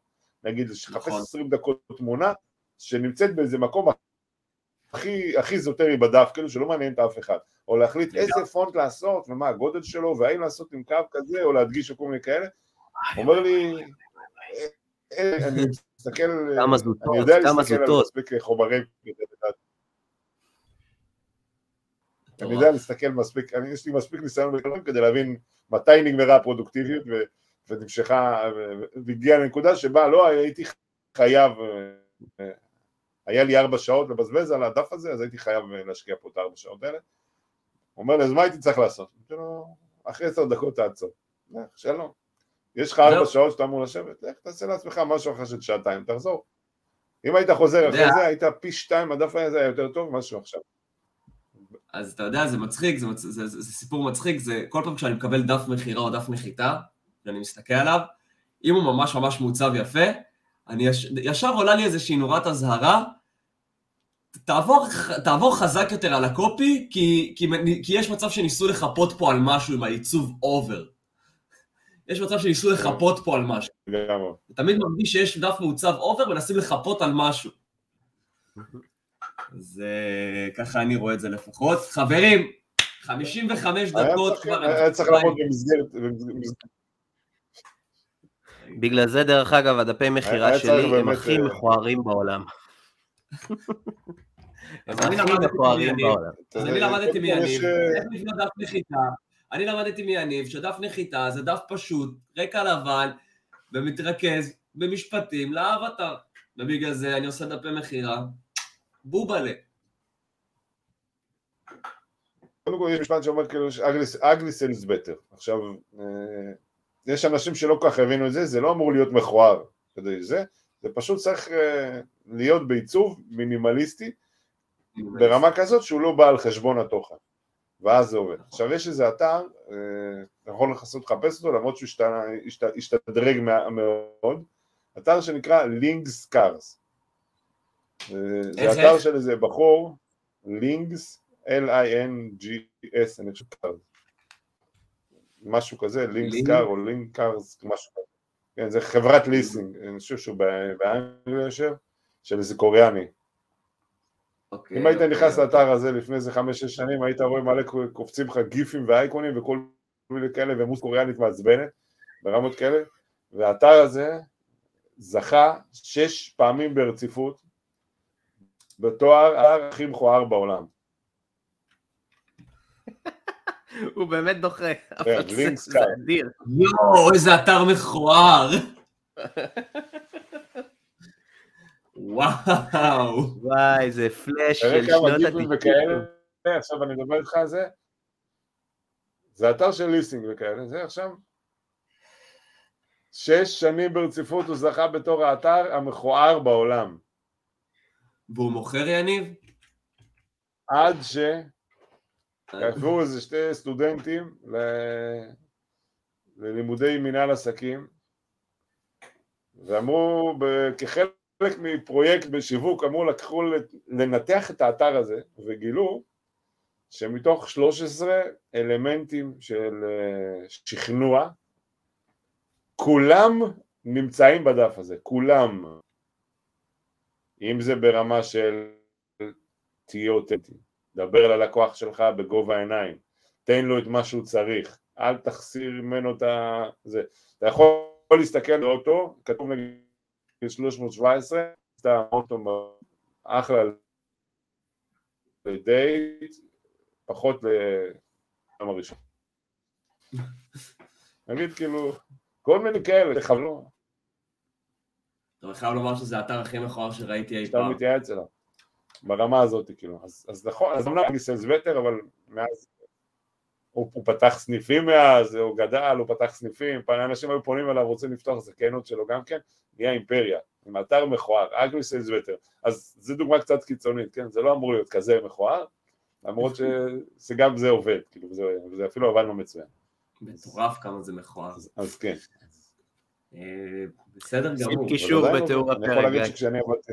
נגיד, לחפש נכון. 20 דקות תמונה שנמצאת באיזה מקום הכי, הכי זוטרי בדף, כאילו שלא מעניין את אף אחד, או להחליט. איזה פונט לעשות ומה הגודל שלו, והאם לעשות עם קו כזה או להדגיש או כל מיני כאלה, אומר לי, "אה, אני מסתכל, אני יודע להסתכל על. מספיק חומרים. אני. יודע להסתכל מספיק, אני, יש לי מספיק ניסיון כדי להבין מתי נגמרה הפרודוקטיביות ונמשכה, והגיעה לנקודה שבה לא הייתי חייב, אה, היה לי ארבע שעות לבזבז על הדף הזה, אז הייתי חייב אה, להשקיע פה את הארבע שעות האלה. הוא אומר לי, אז מה הייתי צריך לעשות? אמרתי לו, אחרי עשר דקות תעצור. שלום. יש לך ארבע זהו. שעות שאתה אמור לשבת, לך תעשה לעצמך משהו אחרי של שעתיים, תחזור. אם היית חוזר אחרי. זה, היית פי שתיים, הדף הזה היה יותר טוב משהו עכשיו. אז אתה יודע, זה מצחיק, זה, מצ... זה, זה, זה סיפור מצחיק, זה כל פעם כשאני מקבל דף מכירה או דף נחיתה, ואני מסתכל עליו, אם הוא ממש ממש מעוצב יפה, אני יש... ישר עולה לי איזושהי נורת אזהרה, תעבור, תעבור חזק יותר על ה copy, כי, כי, כי יש מצב שניסו לחפות פה על משהו עם העיצוב over. יש מצב שניסו לחפות פה על משהו. תמיד מרגיש שיש דף מעוצב over, מנסים לחפות על משהו. זה ככה אני רואה את זה לפחות. חברים, 55 דקות כבר... היה צריך לעמוד במסגרת... בגלל זה, דרך אגב, הדפי מכירה שלי הם הכי אה, מכוערים בעולם. הם הכי מכוערים בעולם. אז אני למדתי מיניב, איך לבנות דף נחיתה. אני למדתי מיניב שדף נחיתה זה דף פשוט, רקע לבן, ומתרכז במשפטים לאבטר. ובגלל זה אני עושה דפי מכירה, בובלה. קודם כל יש משפט שאומר כאילו אגלי סלס בטר. עכשיו, אה, יש אנשים שלא כל כך הבינו את זה, זה לא אמור להיות מכוער כדי זה, זה פשוט צריך אה, להיות בעיצוב מינימליסטי ברמה כזאת שהוא לא בא על חשבון התוכן, ואז זה עובד. עכשיו יש איזה אתר, אה, אתה יכול לחסות לחפש אותו למרות שהוא השתדרג מאוד, אתר שנקרא לינגס קארס. זה אתר של איזה בחור, לינגס, L-I-N-G-S, אני חושב כזה. משהו כזה, Lings Car או Ling Cars, משהו כזה. כן, זה חברת ליסינג, אני חושב שהוא באנגליה יושב, של איזה קוריאני. אוקיי, אם היית אוקיי, נכנס. לאתר הזה לפני איזה חמש-שש שנים, היית רואה מלא קופצים לך גיפים ואייקונים וכל מיני כאלה ומוזיקה קוריאנית מעצבנת, ברמות כאלה, והאתר הזה זכה שש פעמים ברציפות בתואר האתר הכי מכוער בעולם. הוא באמת דוחה. כן, לינקס קאר. יואו, איזה אתר מכוער. וואו. וואי, זה פלאש של שנות התקשורת. עכשיו אני מדבר איתך על זה. זה אתר של ליסינג וכאלה, זה עכשיו. שש שנים ברציפות הוא זכה בתור האתר המכוער בעולם. והוא מוכר יניב? עד ש... כתבו איזה שתי סטודנטים ל... ללימודי מנהל עסקים ואמרו כחלק מפרויקט בשיווק אמרו לקחו לנתח את האתר הזה וגילו שמתוך 13 אלמנטים של אה, שכנוע כולם נמצאים בדף הזה, כולם אם זה ברמה של תהיה אותנטי דבר ללקוח שלך בגובה העיניים, תן לו את מה שהוא צריך, אל תחסיר ממנו את ה... זה. אתה יכול להסתכל על אוטו, כתוב נגיד 317, סתם אוטו אחלה לדייט, פחות ליום הראשון. נגיד כאילו, כל מיני כאלה, תכוונו. אתה חייב לומר שזה האתר הכי מכוער שראיתי אי פעם. שאתה מתייעץ אליו. ברמה הזאת, כאילו. אז, נכון, אז אמנם אני סיילס וטר, אבל מאז הוא, הוא פתח סניפים מאז, הוא גדל, הוא פתח סניפים, פעם אנשים היו פונים אליו, רוצים לפתוח זכיינות שלו גם כן, נהיה אימפריה, עם אתר מכוער, אגרי סיילס וטר. אז זו דוגמה קצת קיצונית, כן? זה לא אמור להיות כזה מכוער, למרות שגם זה עובד, כאילו, זה, זה אפילו עבד לו מצוין. מטורף כמה זה מכוער. אז, אז כן. אה, בסדר גמור. שים קישור בתיאור הפרק. אני יכול להגיד שכשאני עבדתי...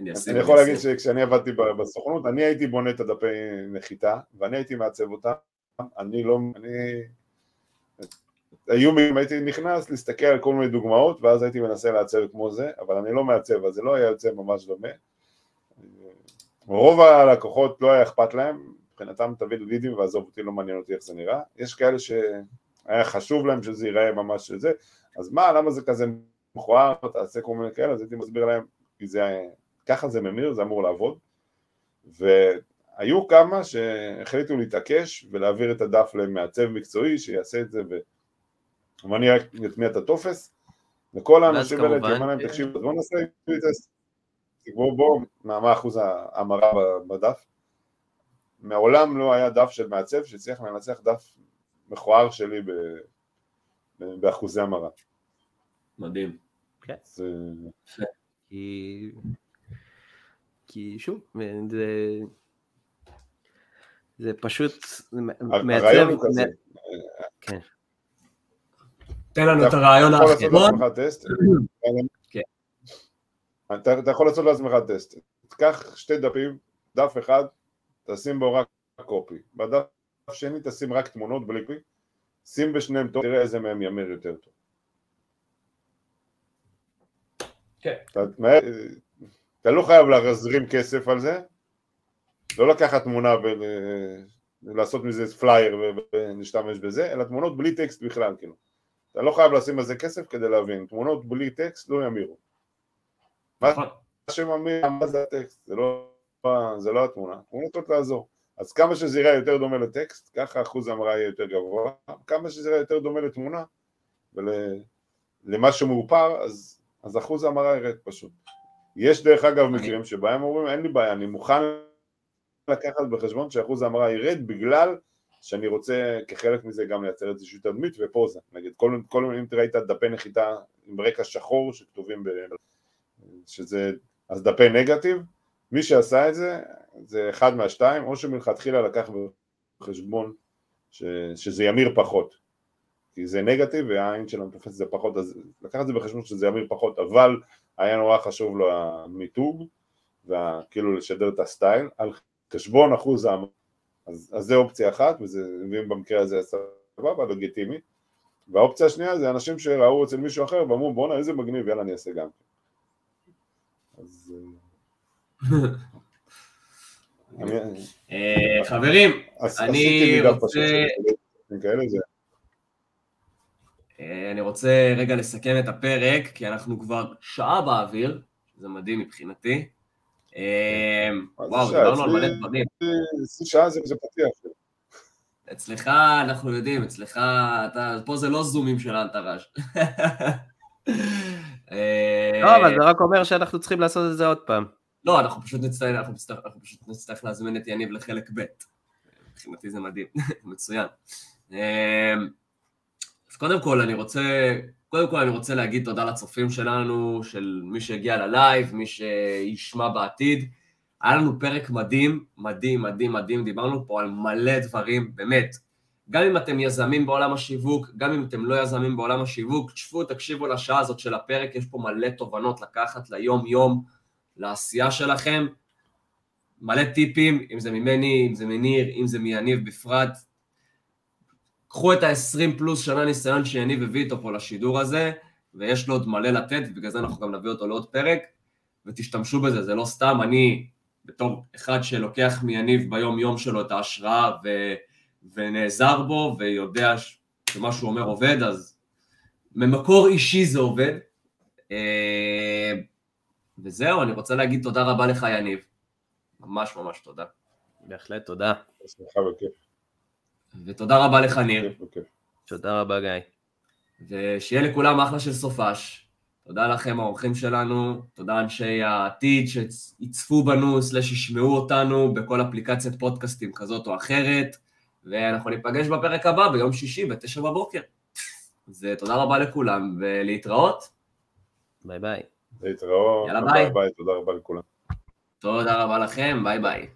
אני יכול להגיד שכשאני עבדתי בסוכנות, אני הייתי בונה את הדפי נחיתה, ואני הייתי מעצב אותם, אני לא, אני... היו הייתי נכנס להסתכל על כל מיני דוגמאות, ואז הייתי מנסה לעצב כמו זה, אבל אני לא מעצב, אז זה לא היה יוצא ממש דומה. רוב הלקוחות לא היה אכפת להם, מבחינתם תביא לידים ועזוב אותי, לא מעניין אותי איך זה נראה. יש כאלה שהיה חשוב להם שזה ייראה ממש שזה, אז מה, למה זה כזה מכוער, תעשה כל מיני כאלה, אז הייתי מסביר להם, כי זה, ככה זה ממיר, זה אמור לעבוד, והיו כמה שהחליטו להתעקש ולהעביר את הדף למעצב מקצועי שיעשה את זה ו... ואני רק אטמיע את הטופס, וכל האנשים האלה אומר להם, תקשיבו, אז בואו נעשה טסט, בואו בואו, מה אחוז ההמרה בדף, מעולם לא היה דף של מעצב שהצליח לנצח דף מכוער שלי באחוזי המרה. מדהים. כן. כי... כי שוב, זה... זה פשוט מעצב... כן. תן לנו את הרעיון האחרון. כן. אתה יכול לעשות לעצמך טסט. תקח שתי דפים, דף אחד, תשים בו רק קופי. בדף שני תשים רק תמונות בלי קופי, שים בשניהם טוב, תראה איזה מהם ימיר יותר טוב. כן. אתה, אתה לא חייב להזרים כסף על זה, לא לקחת תמונה ולעשות מזה פלייר ולהשתמש בזה, אלא תמונות בלי טקסט בכלל, כאילו. אתה לא חייב לשים על זה כסף כדי להבין, תמונות בלי טקסט לא ימירו. מה נכון. שממיר, מה זה הטקסט? זה לא, זה לא התמונה, תמונות צריכות לעזור. אז כמה שזה יראה יותר דומה לטקסט, ככה אחוז ההמרה יהיה יותר גבוה, כמה שזה יראה יותר דומה לתמונה ולמה שמאופר, אז, אז אחוז ההמרה ירד פשוט. יש דרך אגב מקרים שבהם אומרים אין לי בעיה, אני מוכן לקחת בחשבון שאחוז ההמרה ירד בגלל שאני רוצה כחלק מזה גם לייצר איזושהי תדמית ופוזה. נגיד כל, כל אם תראה את דפי נחיתה עם רקע שחור שכתובים ב... שזה, אז דפי נגטיב, מי שעשה את זה, זה אחד מהשתיים, או שמלכתחילה לקח בחשבון ש, שזה ימיר פחות, כי זה נגטיב והעין שלנו תופסת את זה פחות, אז לקח את זה בחשבון שזה ימיר פחות, אבל היה נורא חשוב לו המיתוג, וכאילו לשדר את הסטייל, על חשבון אחוז ההמרה, אז, אז זה אופציה אחת, וזה, ואם במקרה הזה סבבה, לגיטימי, והאופציה השנייה זה אנשים שראו אצל מישהו אחר ואמרו בואנה איזה מגניב, יאללה אני אעשה גם. אז... אה, חברים, אני רוצה... אה, אני רוצה רגע לסכם את הפרק, כי אנחנו כבר שעה באוויר, זה מדהים מבחינתי. אה, וואו, דיברנו על מלא דברים. שעה זה פתיח. אצלך אנחנו יודעים, אצלך, אתה, פה זה לא זומים של האנטראז'. לא, אבל זה רק אומר שאנחנו צריכים לעשות את זה עוד פעם. לא, אנחנו פשוט נצטרך, אנחנו נצטרך, אנחנו פשוט נצטרך להזמין את יניב לחלק ב'. מבחינתי זה מדהים, מצוין. אז קודם כל אני רוצה, קודם כל אני רוצה להגיד תודה לצופים שלנו, של מי שהגיע ללייב, מי שישמע בעתיד. היה לנו פרק מדהים, מדהים, מדהים, מדהים, דיברנו פה על מלא דברים, באמת. גם אם אתם יזמים בעולם השיווק, גם אם אתם לא יזמים בעולם השיווק, תשבו, תקשיבו לשעה הזאת של הפרק, יש פה מלא תובנות לקחת ליום-יום, לעשייה שלכם. מלא טיפים, אם זה ממני, אם זה מניר, אם זה מיניב בפרט. קחו את ה-20 פלוס שנה ניסיון שיניב הביא איתו פה לשידור הזה, ויש לו עוד מלא לתת, ובגלל זה אנחנו גם נביא אותו לעוד פרק, ותשתמשו בזה, זה לא סתם, אני בתור אחד שלוקח מיניב ביום-יום שלו את ההשראה ו... ונעזר בו, ויודע שמה שהוא אומר עובד, אז ממקור אישי זה עובד. אה, וזהו, אני רוצה להגיד תודה רבה לך, יניב. ממש ממש תודה. בהחלט, תודה. בשמחה וכיף. ותודה רבה לך, ניר. תודה רבה, גיא. ושיהיה לכולם אחלה של סופש. תודה לכם, האורחים שלנו, תודה אנשי העתיד שיצפו בנו, סלש ישמעו אותנו בכל אפליקציית פודקאסטים כזאת או אחרת, ואנחנו ניפגש בפרק הבא ביום שישי בתשע בבוקר. אז תודה רבה לכולם, ולהתראות. ביי ביי. להתראות. יאללה ביי. ביי, תודה רבה לכולם. תודה רבה לכם, ביי ביי.